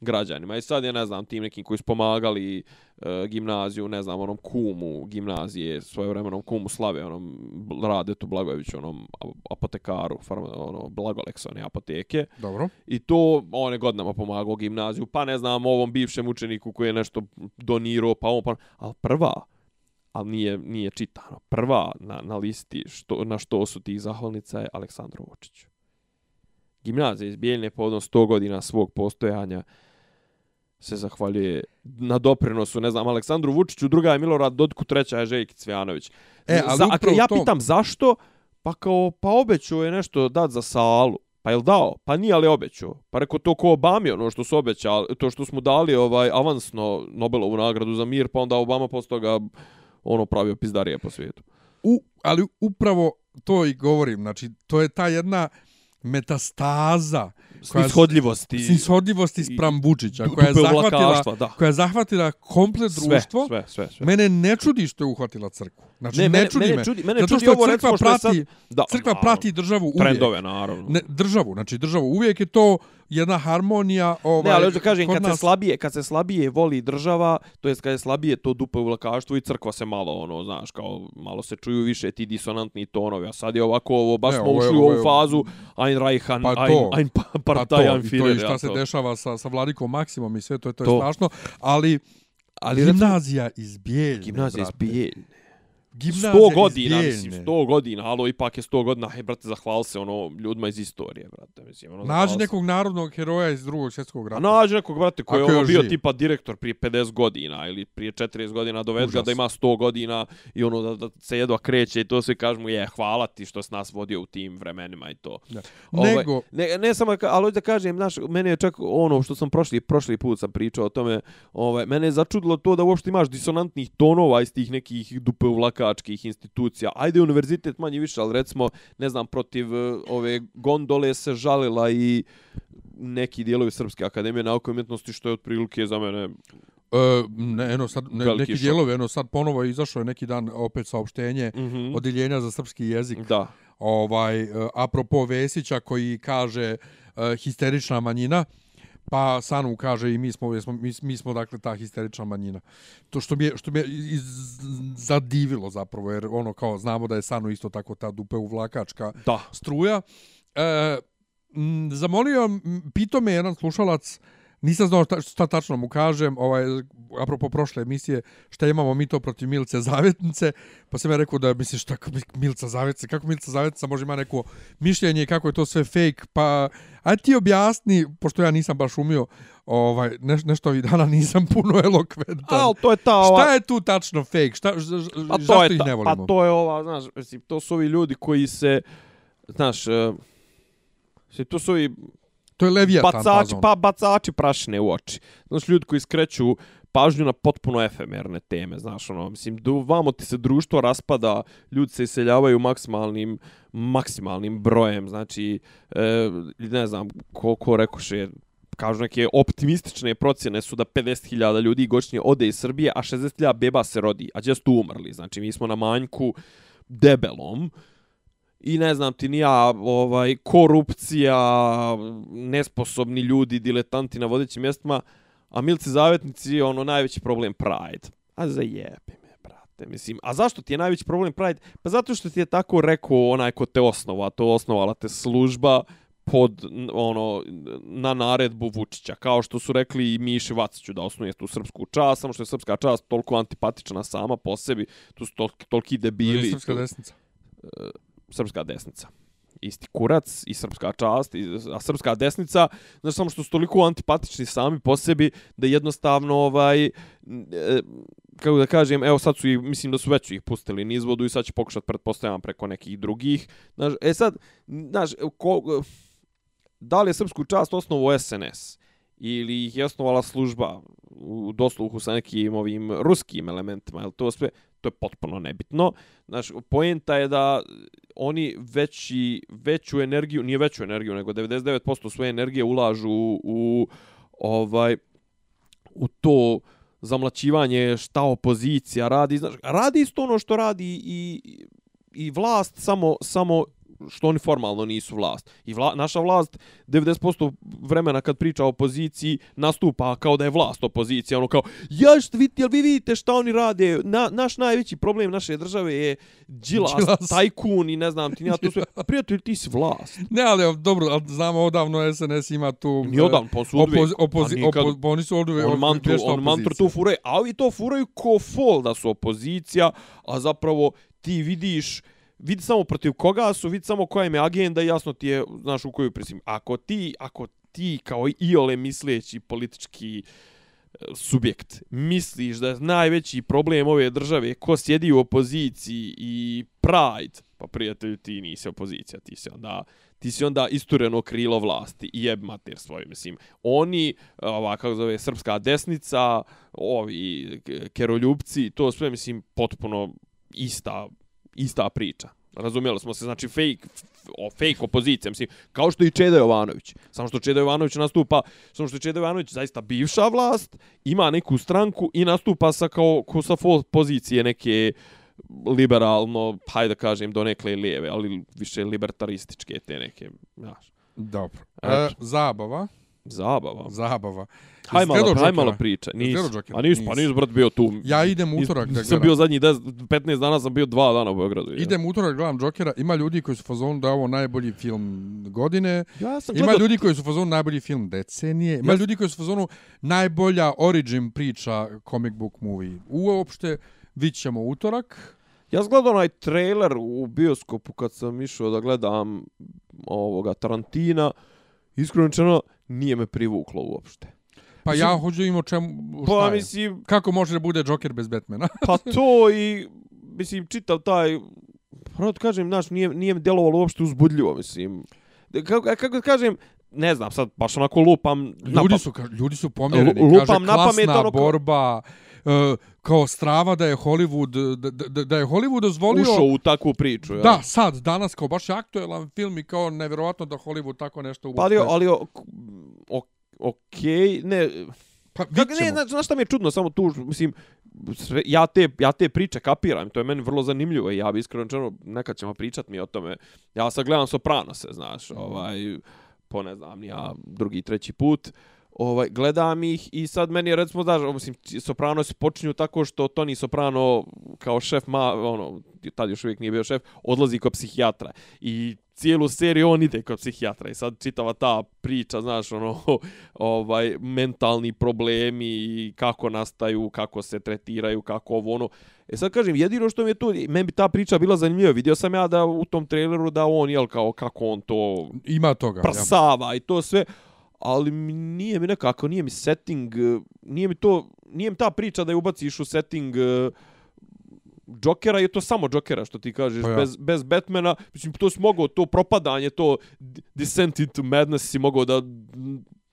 građanima. I sad je, ne znam, tim nekim koji su pomagali e, gimnaziju, ne znam, onom kumu gimnazije, svoje vremenom kumu Slave, onom Radetu Blagojeviću, onom apotekaru, farma, ono, Blagoleks, one apoteke. Dobro. I to on je godinama pomagao gimnaziju, pa ne znam, ovom bivšem učeniku koji je nešto donirao, pa on, pa... Ali prva, ali nije, nije čitano, prva na, na listi što, na što su tih zahvalnica je Aleksandru Vučiću. Gimnazija iz Bijeljne povodom 100 godina svog postojanja se zahvaljuje na doprinosu, ne znam, Aleksandru Vučiću, druga je Milorad Dodku, treća je Željki Cvjanović. E, ali Za, a upravo ja to- pitam zašto, pa kao, pa obećao je nešto dat za salu. Pa jel dao? Pa nije ali obećao. Pa rekao to ko Obami, ono što su obećali, to što smo dali ovaj avansno Nobelovu nagradu za mir, pa onda Obama posle toga ono pravio pizdarije po svijetu. U, ali upravo to i govorim. Znači, to je ta jedna metastaza Snishodljivosti. snishodljivosti spram Vučića, koja je zahvatila, da. koja je zahvatila komplet sve, društvo. sve, sve, sve. Mene ne čudi što je uhvatila crkvu. Znači, ne, Ne, mene- čudi mene me. čudi- mene Zato čudi što ovo, crkva prati, sad- Da, crkva naravno. prati državu uvijek. Trendove, naravno. Ne, državu, znači državu. Uvijek je to jedna harmonija. Ovaj, Ne, ali hoću kažem, kad se, nas- slabije, kad se slabije voli država, to jest kad je slabije to dupe u vlakaštvu i crkva se malo, ono, znaš, kao malo se čuju više ti disonantni tonovi, a sad je ovako, ovo, baš smo je- ušli u ovu je- fazu Ein Reichen, Pa ein, to. ein pa- Pa to, Partei, ein to i šta ja, se to. dešava sa, sa Vladikom Maksimom i sve to, to je To. strašno. Ali, Ali gimnazija iz Bijeljne, gimnazija iz. Bijeljne. Gimnazija 100 iz godina, mislim, 100 godina, alo, ipak je 100 godina, hej, brate, zahvali se, ono, ljudima iz istorije, brate, mislim, ono, Nađi zahvali se. nekog narodnog heroja iz drugog svjetskog rata. nađi nekog, brate, koji je Ako je ono bio živ. tipa direktor prije 50 godina ili prije 40 godina, dovedi ga da ima 100 godina i ono da, da se jedva kreće i to svi kažu mu je hvala ti što si nas vodio u tim vremenima i to. Da. Ovaj, Nego, Ne, ne samo, ali da kažem, znaš, mene je čak ono što sam prošli, prošli put sam pričao o tome, ovaj, mene je začudilo to da uopšte imaš disonantnih tonova iz tih nekih dupe uvlakačkih institucija. Ajde, univerzitet manje više, ali recimo, ne znam, protiv eh, ove gondole se žalila i neki dijelovi Srpske akademije nauke i umjetnosti, što je otprilike za mene e, ne, eno sad, ne, Veliki neki šok. dijelovi, eno sad ponovo je izašao je neki dan opet saopštenje Mhm. odjeljenja za srpski jezik. Da. Ovaj, e, apropo Vesića koji kaže e, histerična manjina, pa Sanu kaže i mi smo, jesmo, mi, mi smo dakle ta histerična manjina. To što mi je, što mi je iz, zadivilo zapravo, jer ono kao znamo da je Sanu isto tako ta dupe uvlakačka Da. struja. E, m, zamolio, pitao me jedan slušalac Nisam znao šta, šta tačno mu kažem, ovaj, apropo prošle emisije, šta imamo mi to protiv Milice Zavetnice, pa sam ja rekao da, misliš, šta Milica Zavetnica, kako Milica Zavetnica može ima neko mišljenje, kako je to sve fake, pa, aj ti objasni, pošto ja nisam baš umio, ovaj, neš, nešto ovih dana nisam puno elokventan. Al to je ta ova... Šta je tu tačno fake? Šta, ž, ž, pa zašto je ih ne volimo? Pa to je ova, znaš, mislim, to su ovi ljudi koji se, znaš, uh, to su ovi To je Leviatan bacači, pa bacači prašine u oči. Znaš, ljudi koji skreću pažnju na potpuno efemerne teme, znaš, ono, mislim, do, vamo ti se društvo raspada, ljudi se iseljavaju maksimalnim, maksimalnim brojem, znači, e, ne znam, koliko rekoše, kažu neke optimistične procjene su da 50.000 ljudi godišnje ode iz Srbije, a 60.000 beba se rodi, a gdje su umrli, znači, mi smo na manjku debelom, i ne znam ti ni ja, ovaj, korupcija, nesposobni ljudi, diletanti na vodećim mjestima, a milci zavetnici, ono, najveći problem Pride. A zajebi me, brate, mislim. A zašto ti je najveći problem Pride? Pa zato što ti je tako rekao onaj ko te osnova, to osnovala te služba pod, ono, na naredbu Vučića, kao što su rekli i Miši Vaciću da osnuje tu srpsku čast, samo što je srpska čast toliko antipatična sama po sebi, tu su toliki, toliki debili. Srpska desnica. Srpska desnica. Isti kurac i srpska čast, a srpska desnica, znači samo što su toliko antipatični sami po sebi, da jednostavno, ovaj, e, kako da kažem, evo sad su ih, mislim da su već ih pustili niz vodu i sad će pokušati pretpostavljam preko nekih drugih. Znaš, e sad, znaš, ko, da li je srpsku čast osnovu SNS? ili ih je osnovala služba u dosluhu sa nekim ovim ruskim elementima, jel to sve, to je potpuno nebitno. Znaš, poenta je da oni veći, veću energiju, nije veću energiju, nego 99% svoje energije ulažu u, u ovaj, u to zamlaćivanje šta opozicija radi. Znaš, radi isto ono što radi i, i vlast, samo, samo što oni formalno nisu vlast. I vla, naša vlast 90% vremena kad priča o opoziciji nastupa kao da je vlast opozicija. Ono kao, ja što vidite, jel vi vidite šta oni rade? Na, naš najveći problem naše države je džilas, džilas. tajkun i ne znam ti, ja to sve. Prijatelj, ti si vlast. Ne, ali dobro, ali znamo odavno SNS ima tu... Ni odavno, pa su odve. Opozi, opozi, pa opozi, pa oni su odve. On mantru, on mantru to furaju, a ovi to furaju ko fol da su opozicija, a zapravo ti vidiš vidi samo protiv koga su, vidi samo koja im je agenda i jasno ti je, znaš, u koju prisim. Ako ti, ako ti kao iole misleći politički e, subjekt misliš da je najveći problem ove države ko sjedi u opoziciji i pride, pa prijatelju ti nisi opozicija, ti si onda ti si onda istureno krilo vlasti i jeb mater svoj, mislim. Oni, ova, kako zove, srpska desnica, ovi keroljubci, to sve, mislim, potpuno ista ista priča. Razumjeli smo se, znači fake, o, fake opozicija, mislim, kao što i Čeda Jovanović. Samo što Čeda Jovanović nastupa, samo što Čeda Jovanović zaista bivša vlast, ima neku stranku i nastupa sa kao, kao sa pozicije neke liberalno, hajde da kažem, do nekle lijeve, ali više libertarističke te neke, znaš. Dobro. E, zabava. Zabava. Zabava. Haj malo, haj malo priča. Nis, a nis, pa nis, brat, bio tu. Ja idem utorak da gledam. Bio zadnji 10, 15 dana, sam bio dva dana u Beogradu. Idem utorak, gledam Jokera. Ima ljudi koji su fazonu da ovo najbolji film godine. Ja sam gledao... Ima ljudi koji su fazonu najbolji film decenije. Ima ja... ljudi koji su fazonu najbolja origin priča comic book movie. Uopšte, vidit ćemo utorak. Ja sam gledao onaj trailer u bioskopu kad sam išao da gledam ovoga Tarantina. Iskreno nije me privuklo uopšte. Pa mislim, ja hoću im o čemu, pa, mislim, kako može da bude Joker bez Batmana? pa to i, mislim, čitav taj, pravo da kažem, znaš, nije, nije mi djelovalo uopšte uzbudljivo, mislim. Kako, kako da kažem, ne znam, sad baš onako lupam... Ljudi su, ljudi su pomjereni, lupam kaže, klasna ono, borba, kao strava da je Hollywood da, da, da je Hollywood dozvolio ušao u takvu priču ja. da sad danas kao baš aktuelan film i kao nevjerovatno da Hollywood tako nešto uopšte pa ali, ali o, o, okej, okay, ne... Pa, Kako, ne, znaš, znaš šta mi je čudno, samo tu, mislim, sve, ja, te, ja te priče kapiram, to je meni vrlo zanimljivo i ja bi iskreno čeno, nekad ćemo pričat mi o tome. Ja sad gledam Sopranose, znaš, ovaj, po ne znam, ja drugi, treći put, ovaj, gledam ih i sad meni je, recimo, znaš, mislim, Soprano se počinju tako što Tony Soprano kao šef, ma, ono, tad još uvijek nije bio šef, odlazi kod psihijatra. I cijelu seriju on ide kod psihijatra i sad čitava ta priča, znaš, ono, ovaj, mentalni problemi i kako nastaju, kako se tretiraju, kako ovo, ono. E sad kažem, jedino što mi je tu, meni bi ta priča bila zanimljiva, vidio sam ja da u tom traileru da on, jel, kao, kako on to... Ima toga. Prsava ja. i to sve, ali mi nije mi nekako, nije mi setting, nije mi to, nije mi ta priča da je ubaciš u setting... Uh, Jokera je to samo Jokera što ti kažeš pa ja. bez bez Batmana mislim to se moglo to propadanje to descent into madness si mogao da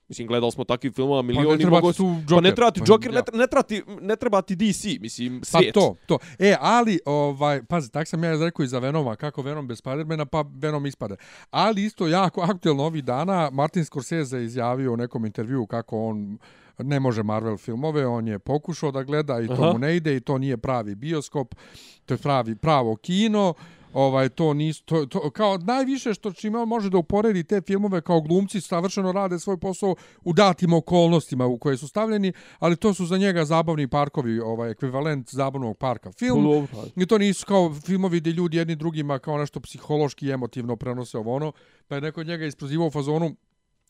Mislim, gledali smo takvi filmova, milioni pa mogu... Pa ne treba ti Joker, pa, ne, ne, treba ti, ne treba ti DC, mislim, pa svijet. Pa to, to. E, ali, ovaj, pazi, tak sam ja rekao i za Venoma, kako Venom bez Spidermana, pa Venom ispade. Ali isto jako aktuelno ovih dana, Martin Scorsese izjavio u nekom intervju kako on ne može Marvel filmove, on je pokušao da gleda i to Aha. mu ne ide i to nije pravi bioskop, to je pravi pravo kino. Ovaj to ni to, to kao najviše što čime on može da uporedi te filmove kao glumci savršeno rade svoj posao u datim okolnostima u koje su stavljeni, ali to su za njega zabavni parkovi, ovaj ekvivalent zabavnog parka film. I to nisu kao filmovi gdje ljudi jedni drugima kao nešto psihološki emotivno prenose ovo ono, pa je neko njega isprozivao fazonu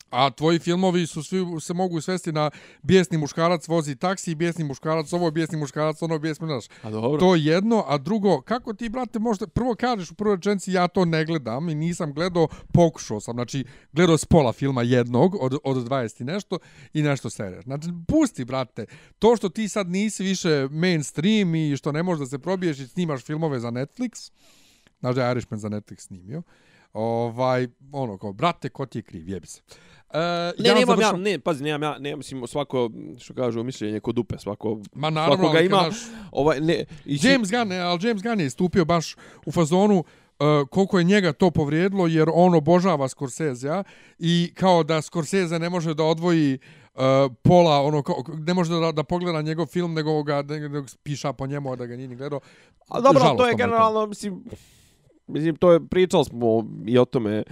A tvoji filmovi su svi se mogu svesti na bijesni muškarac vozi taksi, bijesni muškarac ovo, bijesni muškarac ono, bijesni naš. A dobro. To jedno, a drugo, kako ti, brate, možda, prvo kažeš u prvoj rečenci, ja to ne gledam i nisam gledao, pokušao sam, znači, gledao s pola filma jednog od, od 20 i nešto i nešto serije. Znači, pusti, brate, to što ti sad nisi više mainstream i što ne možeš da se probiješ i snimaš filmove za Netflix, znači, Irishman za Netflix snimio, ovaj, ono, kao, brate, ko ti je kriv, jebi se. Uh, ne, ja nemam završam... ja, ne, pazi, nemam ja, ne, mislim, svako, što kažu, mišljenje kod dupe, svako, Ma naravno, svako ga ima, naš... ovaj, ne, ići... James Gunn, ali James Gunn je stupio baš u fazonu, Uh, koliko je njega to povrijedilo jer on obožava Scorsese i kao da Scorsese ne može da odvoji uh, pola ono kao, ne može da, da pogleda njegov film nego ga nego piša po njemu da ga nije ni gledao. A dobro, to je generalno mislim mislim to je pričali smo i o tome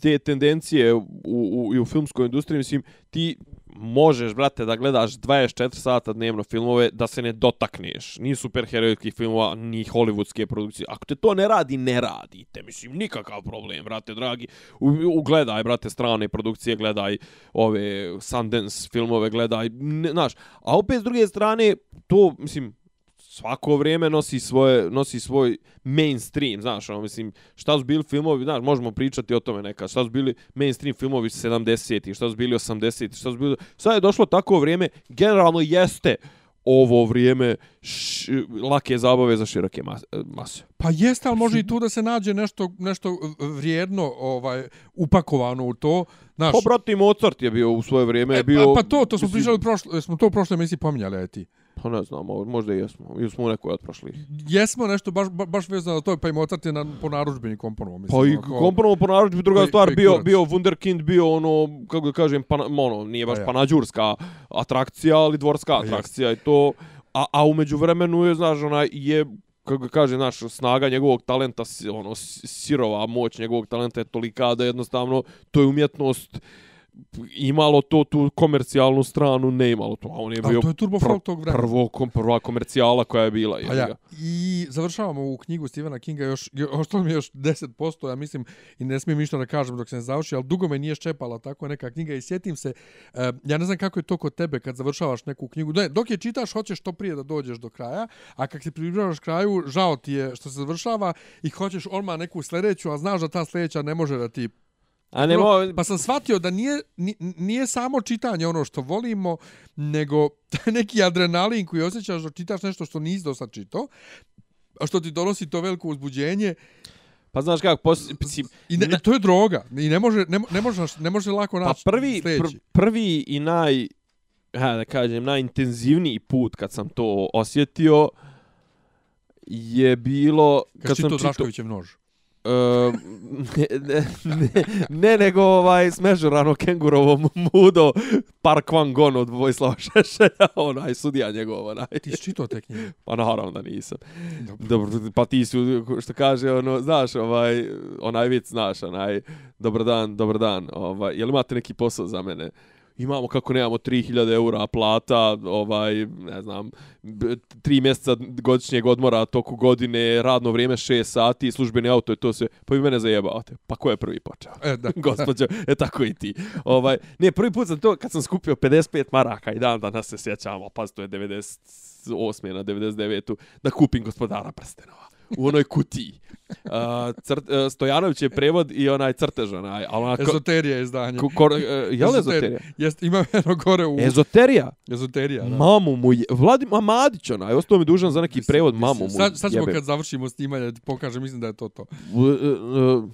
te tendencije u, u, i u filmskoj industriji, mislim, ti možeš, brate, da gledaš 24 sata dnevno filmove da se ne dotakneš. Ni superherojskih filmova, ni hollywoodske produkcije. Ako te to ne radi, ne radite. Mislim, nikakav problem, brate, dragi. U, brate, strane produkcije, gledaj ove Sundance filmove, gledaj, ne, znaš. A opet, s druge strane, to, mislim, svako vrijeme nosi svoje nosi svoj mainstream, znaš, ono mislim, šta su bili filmovi, znaš, možemo pričati o tome neka, šta su bili mainstream filmovi 70-ih, šta su bili 80-ih, šta su bili, sad je došlo tako vrijeme, generalno jeste ovo vrijeme š, lake zabave za široke mase. Pa jeste, ali može i tu da se nađe nešto, nešto vrijedno ovaj, upakovano u to. Znaš, pa, brati, Mozart je bio u svoje vrijeme. E, bio, pa, pa to, to smo pričali, prošlo, smo to u prošloj emisiji pominjali, aj ti. Pa ne znam, možda i jesmo. Ili smo u nekoj od prošlih. Jesmo nešto baš, baš vezano na to, pa i Mozart je na, po naručbeni komponovo. Mislim, pa i ono, komponovo po naručbeni, druga koji, stvar, bio, bio Wunderkind, bio ono, kako da kažem, pa, ono, nije baš pa ja. panađurska atrakcija, ali dvorska pa atrakcija. I to, a, a umeđu vremenu je, znaš, ona je kako kaže naš snaga njegovog talenta ono sirova moć njegovog talenta je tolika da jednostavno to je umjetnost imalo to tu komercijalnu stranu, ne imalo to. A on je bio to je Turbo pr tog vremena. Prvo, prva komercijala koja je bila. Pa ja. I završavamo u knjigu Stephena Kinga, još, ostalo mi još 10%, ja mislim, i ne smijem ništa da kažem dok se ne završi, ali dugo me nije ščepala tako neka knjiga i sjetim se, uh, ja ne znam kako je to kod tebe kad završavaš neku knjigu. Ne, dok je čitaš, hoćeš to prije da dođeš do kraja, a kad se približavaš kraju, žao ti je što se završava i hoćeš odmah neku sljedeću, a znaš da ta sljedeća ne može da ti A ne mo... Pa sam shvatio da nije, nije samo čitanje ono što volimo, nego neki adrenalin koji osjećaš da čitaš nešto što nisi do sad čito, a što ti donosi to veliko uzbuđenje. Pa znaš kako, pos... I ne, to je droga. I ne može, ne, ne može, ne može lako naći Pa prvi, pr prvi i naj, ha, da kažem, najintenzivniji put kad sam to osjetio je bilo... Kad, kad sam čito Draškovićev nož. Uh, ne, ne, ne, nego ovaj smežurano kengurovo mudo Park Van Gon od Vojslava Šešelja, onaj sudija njegov, onaj. Ti si čitao te knjige? Pa naravno da nisam. Dobro. Dobro, pa ti su, što kaže, ono, znaš, ovaj, onaj vic, znaš, onaj, dobar dan, dobar dan, ovaj, jel imate neki posao za mene? Imamo kako nemamo 3000 eura plata, ovaj, ne znam, tri mjeseca godišnjeg odmora toku godine, radno vrijeme 6 sati, službeni auto je to sve, pa vi mene zajebavate. Pa ko je prvi počeo? E, da. Gospođo, e tako i ti. Ovaj, ne, prvi put sam to, kad sam skupio 55 maraka i dan danas se sjećamo, pa to je 98. na 99. da kupim gospodara prstenova u onoj kutiji. Uh, crt, uh, Stojanović je prevod i onaj crtež onaj, ali onako... Ezoterija izdanje. Ko, kor, uh, je li ezoterija? Jest, ima jedno gore u... Ezoterija? Ezoterija, da. Mamu mu je... Vladim Amadić onaj, ostao mi dužan za neki prevod, mamu mu Sad, sad ćemo jebe. kad završimo snimanje, ti pokažem, mislim da je to to. Uh, uh,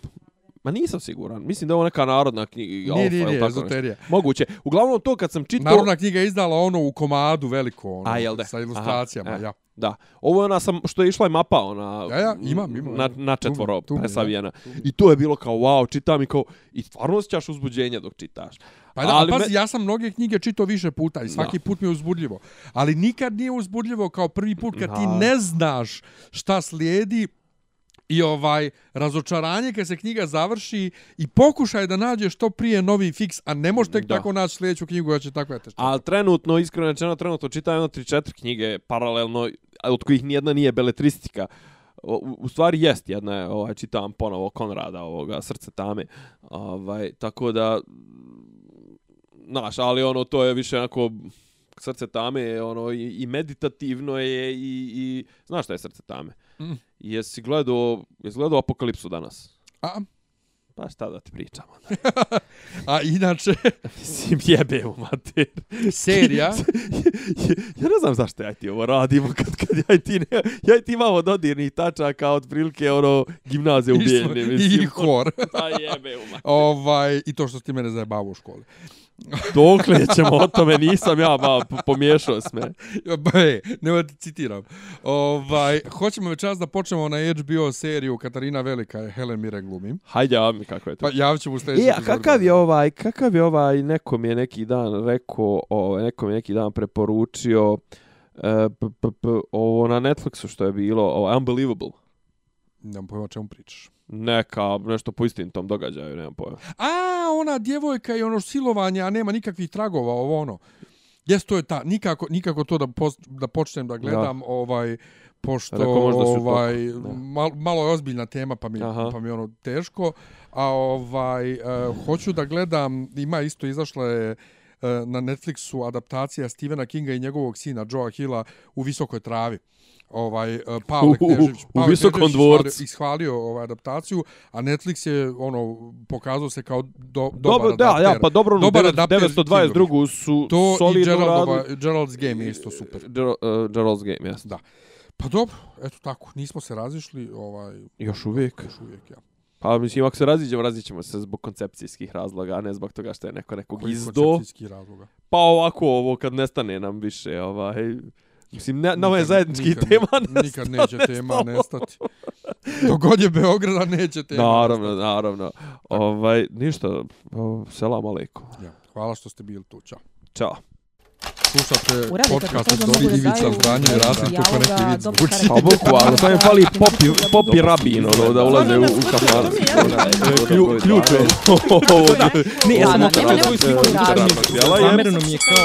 Ma nisam siguran. Mislim da je ovo neka narodna knjiga. Nije, alfa nije, nije, ezoterija. Moguće. Uglavnom to kad sam čitao... Narodna knjiga je izdala ono u komadu veliko, ono, A, jel da? sa ilustracijama, Aha, e. ja. Da. Ovo je ona sam, što je išla i mapa, ona... Ja, ja, imam, imam. Na, na četvoro Tu tu presavijena. ja, tu. I to je bilo kao, wow, čitam i kao... I stvarno osjećaš uzbuđenje dok čitaš. Pa da, ali pazi, ja sam mnoge knjige čitao više puta i svaki Da. put mi je uzbudljivo. Ali nikad nije uzbudljivo kao prvi put kad ti Da. ne znaš šta slijedi i ovaj razočaranje kad se knjiga završi i pokušaj da nađeš što prije novi fiks, a ne možeš tek Da. tako naći sljedeću knjigu koja će tako eto. Ali trenutno, iskreno rečeno, trenutno čitam jedno 3-4 knjige paralelno, od kojih nijedna nije beletristika. U, u stvari jest jedna je, ovaj, čitam ponovo Konrada, ovoga, Srce tame. Ovaj, tako da, znaš, ali ono, to je više onako, Srce tame je ono i, i meditativno je i, i, znaš šta je Srce tame? Mm. Jesi gledao, jesi gledao Apokalipsu danas? A, Pa šta da ti pričam? a inače, Mislim, jebe u mater. serija, ja ne znam zašto ja ti ovo radimo kad, kad ja ti, ne, ja ti imamo dodirnih tačaka od prilike ono gimnazije u Isto, Bijeljni. i hor. Da jebe u mater. ovaj, I to što ti mene zajebava u školi. Dokle ćemo o tome, nisam ja ba, pomiješao s me. Be, ne ti citiram. Ovaj, hoćemo večeras da počnemo na HBO seriju Katarina Velika je Helen Mirren glumi. Hajde, ja mi kako je to. Pa javit ćemo u sljedećem E, a kakav je ovaj, kakav je ovaj, neko mi je neki dan rekao, ovaj, neko mi je neki dan preporučio, e, p, p, p, ovo na Netflixu što je bilo, ovo, Unbelievable. Nemam pojma o čemu pričaš. Neka, nešto po istinitom događaju, nemam pojma. A, ona djevojka i ono silovanje, a nema nikakvih tragova, ovo ono. Jes, to je ta, nikako, nikako to da, post, da počnem da gledam, ovaj, pošto ovaj, da. mal, malo je ozbiljna tema, pa mi, Aha. pa mi ono teško. A ovaj, uh, hoću da gledam, ima isto, izašla je uh, na Netflixu adaptacija Stephena Kinga i njegovog sina Joa Hilla u Visokoj travi. Ovaj Pavle U- u- Knežević, u Pavle Visokom Knežević dvorcu. ishvalio- ishvalio ovaj adaptaciju, a Netflix je ono pokazao se kao do, dobar Dobro, da, adapter. ja, pa dobro, Dobar 9- adapter 922 su To solidno radili. Gerald's Game je isto super. Ger, uh, Gerald's Game, jesno. Da. Pa dobro, eto tako, nismo se razišli, ovaj, Još uvijek. još uvijek, ja. Pa mislim, ako se raziđemo, razićemo se zbog koncepcijskih razloga, a ne zbog toga što je neko nekog Koji izdo. koncepcijski razloga. Pa ovako, ovo kad nestane nam više, ovaj... Mislim, ne, na ove Nikad- zajednički nikad- tema nestane. Nikad neće tema nestati. Dogod je Beograda neće tema Naravno, nestati. naravno. Ovaj, ništa, o, selam aleikum. Ja, hvala što ste bili tu, čao. Ćao. Slušate podcast od Dobri da Ivica daju Zdanje i Rasim, kako neki vid zvuči. karakter. Pa bukvalno, sam je fali popi, popi rabin, ono, da ulaze u, u kafan. Klju- Ključ je ovo. Ne, ja sam Da, okrenula nema svoju sliku nekog i razloga. zamereno mi je kao...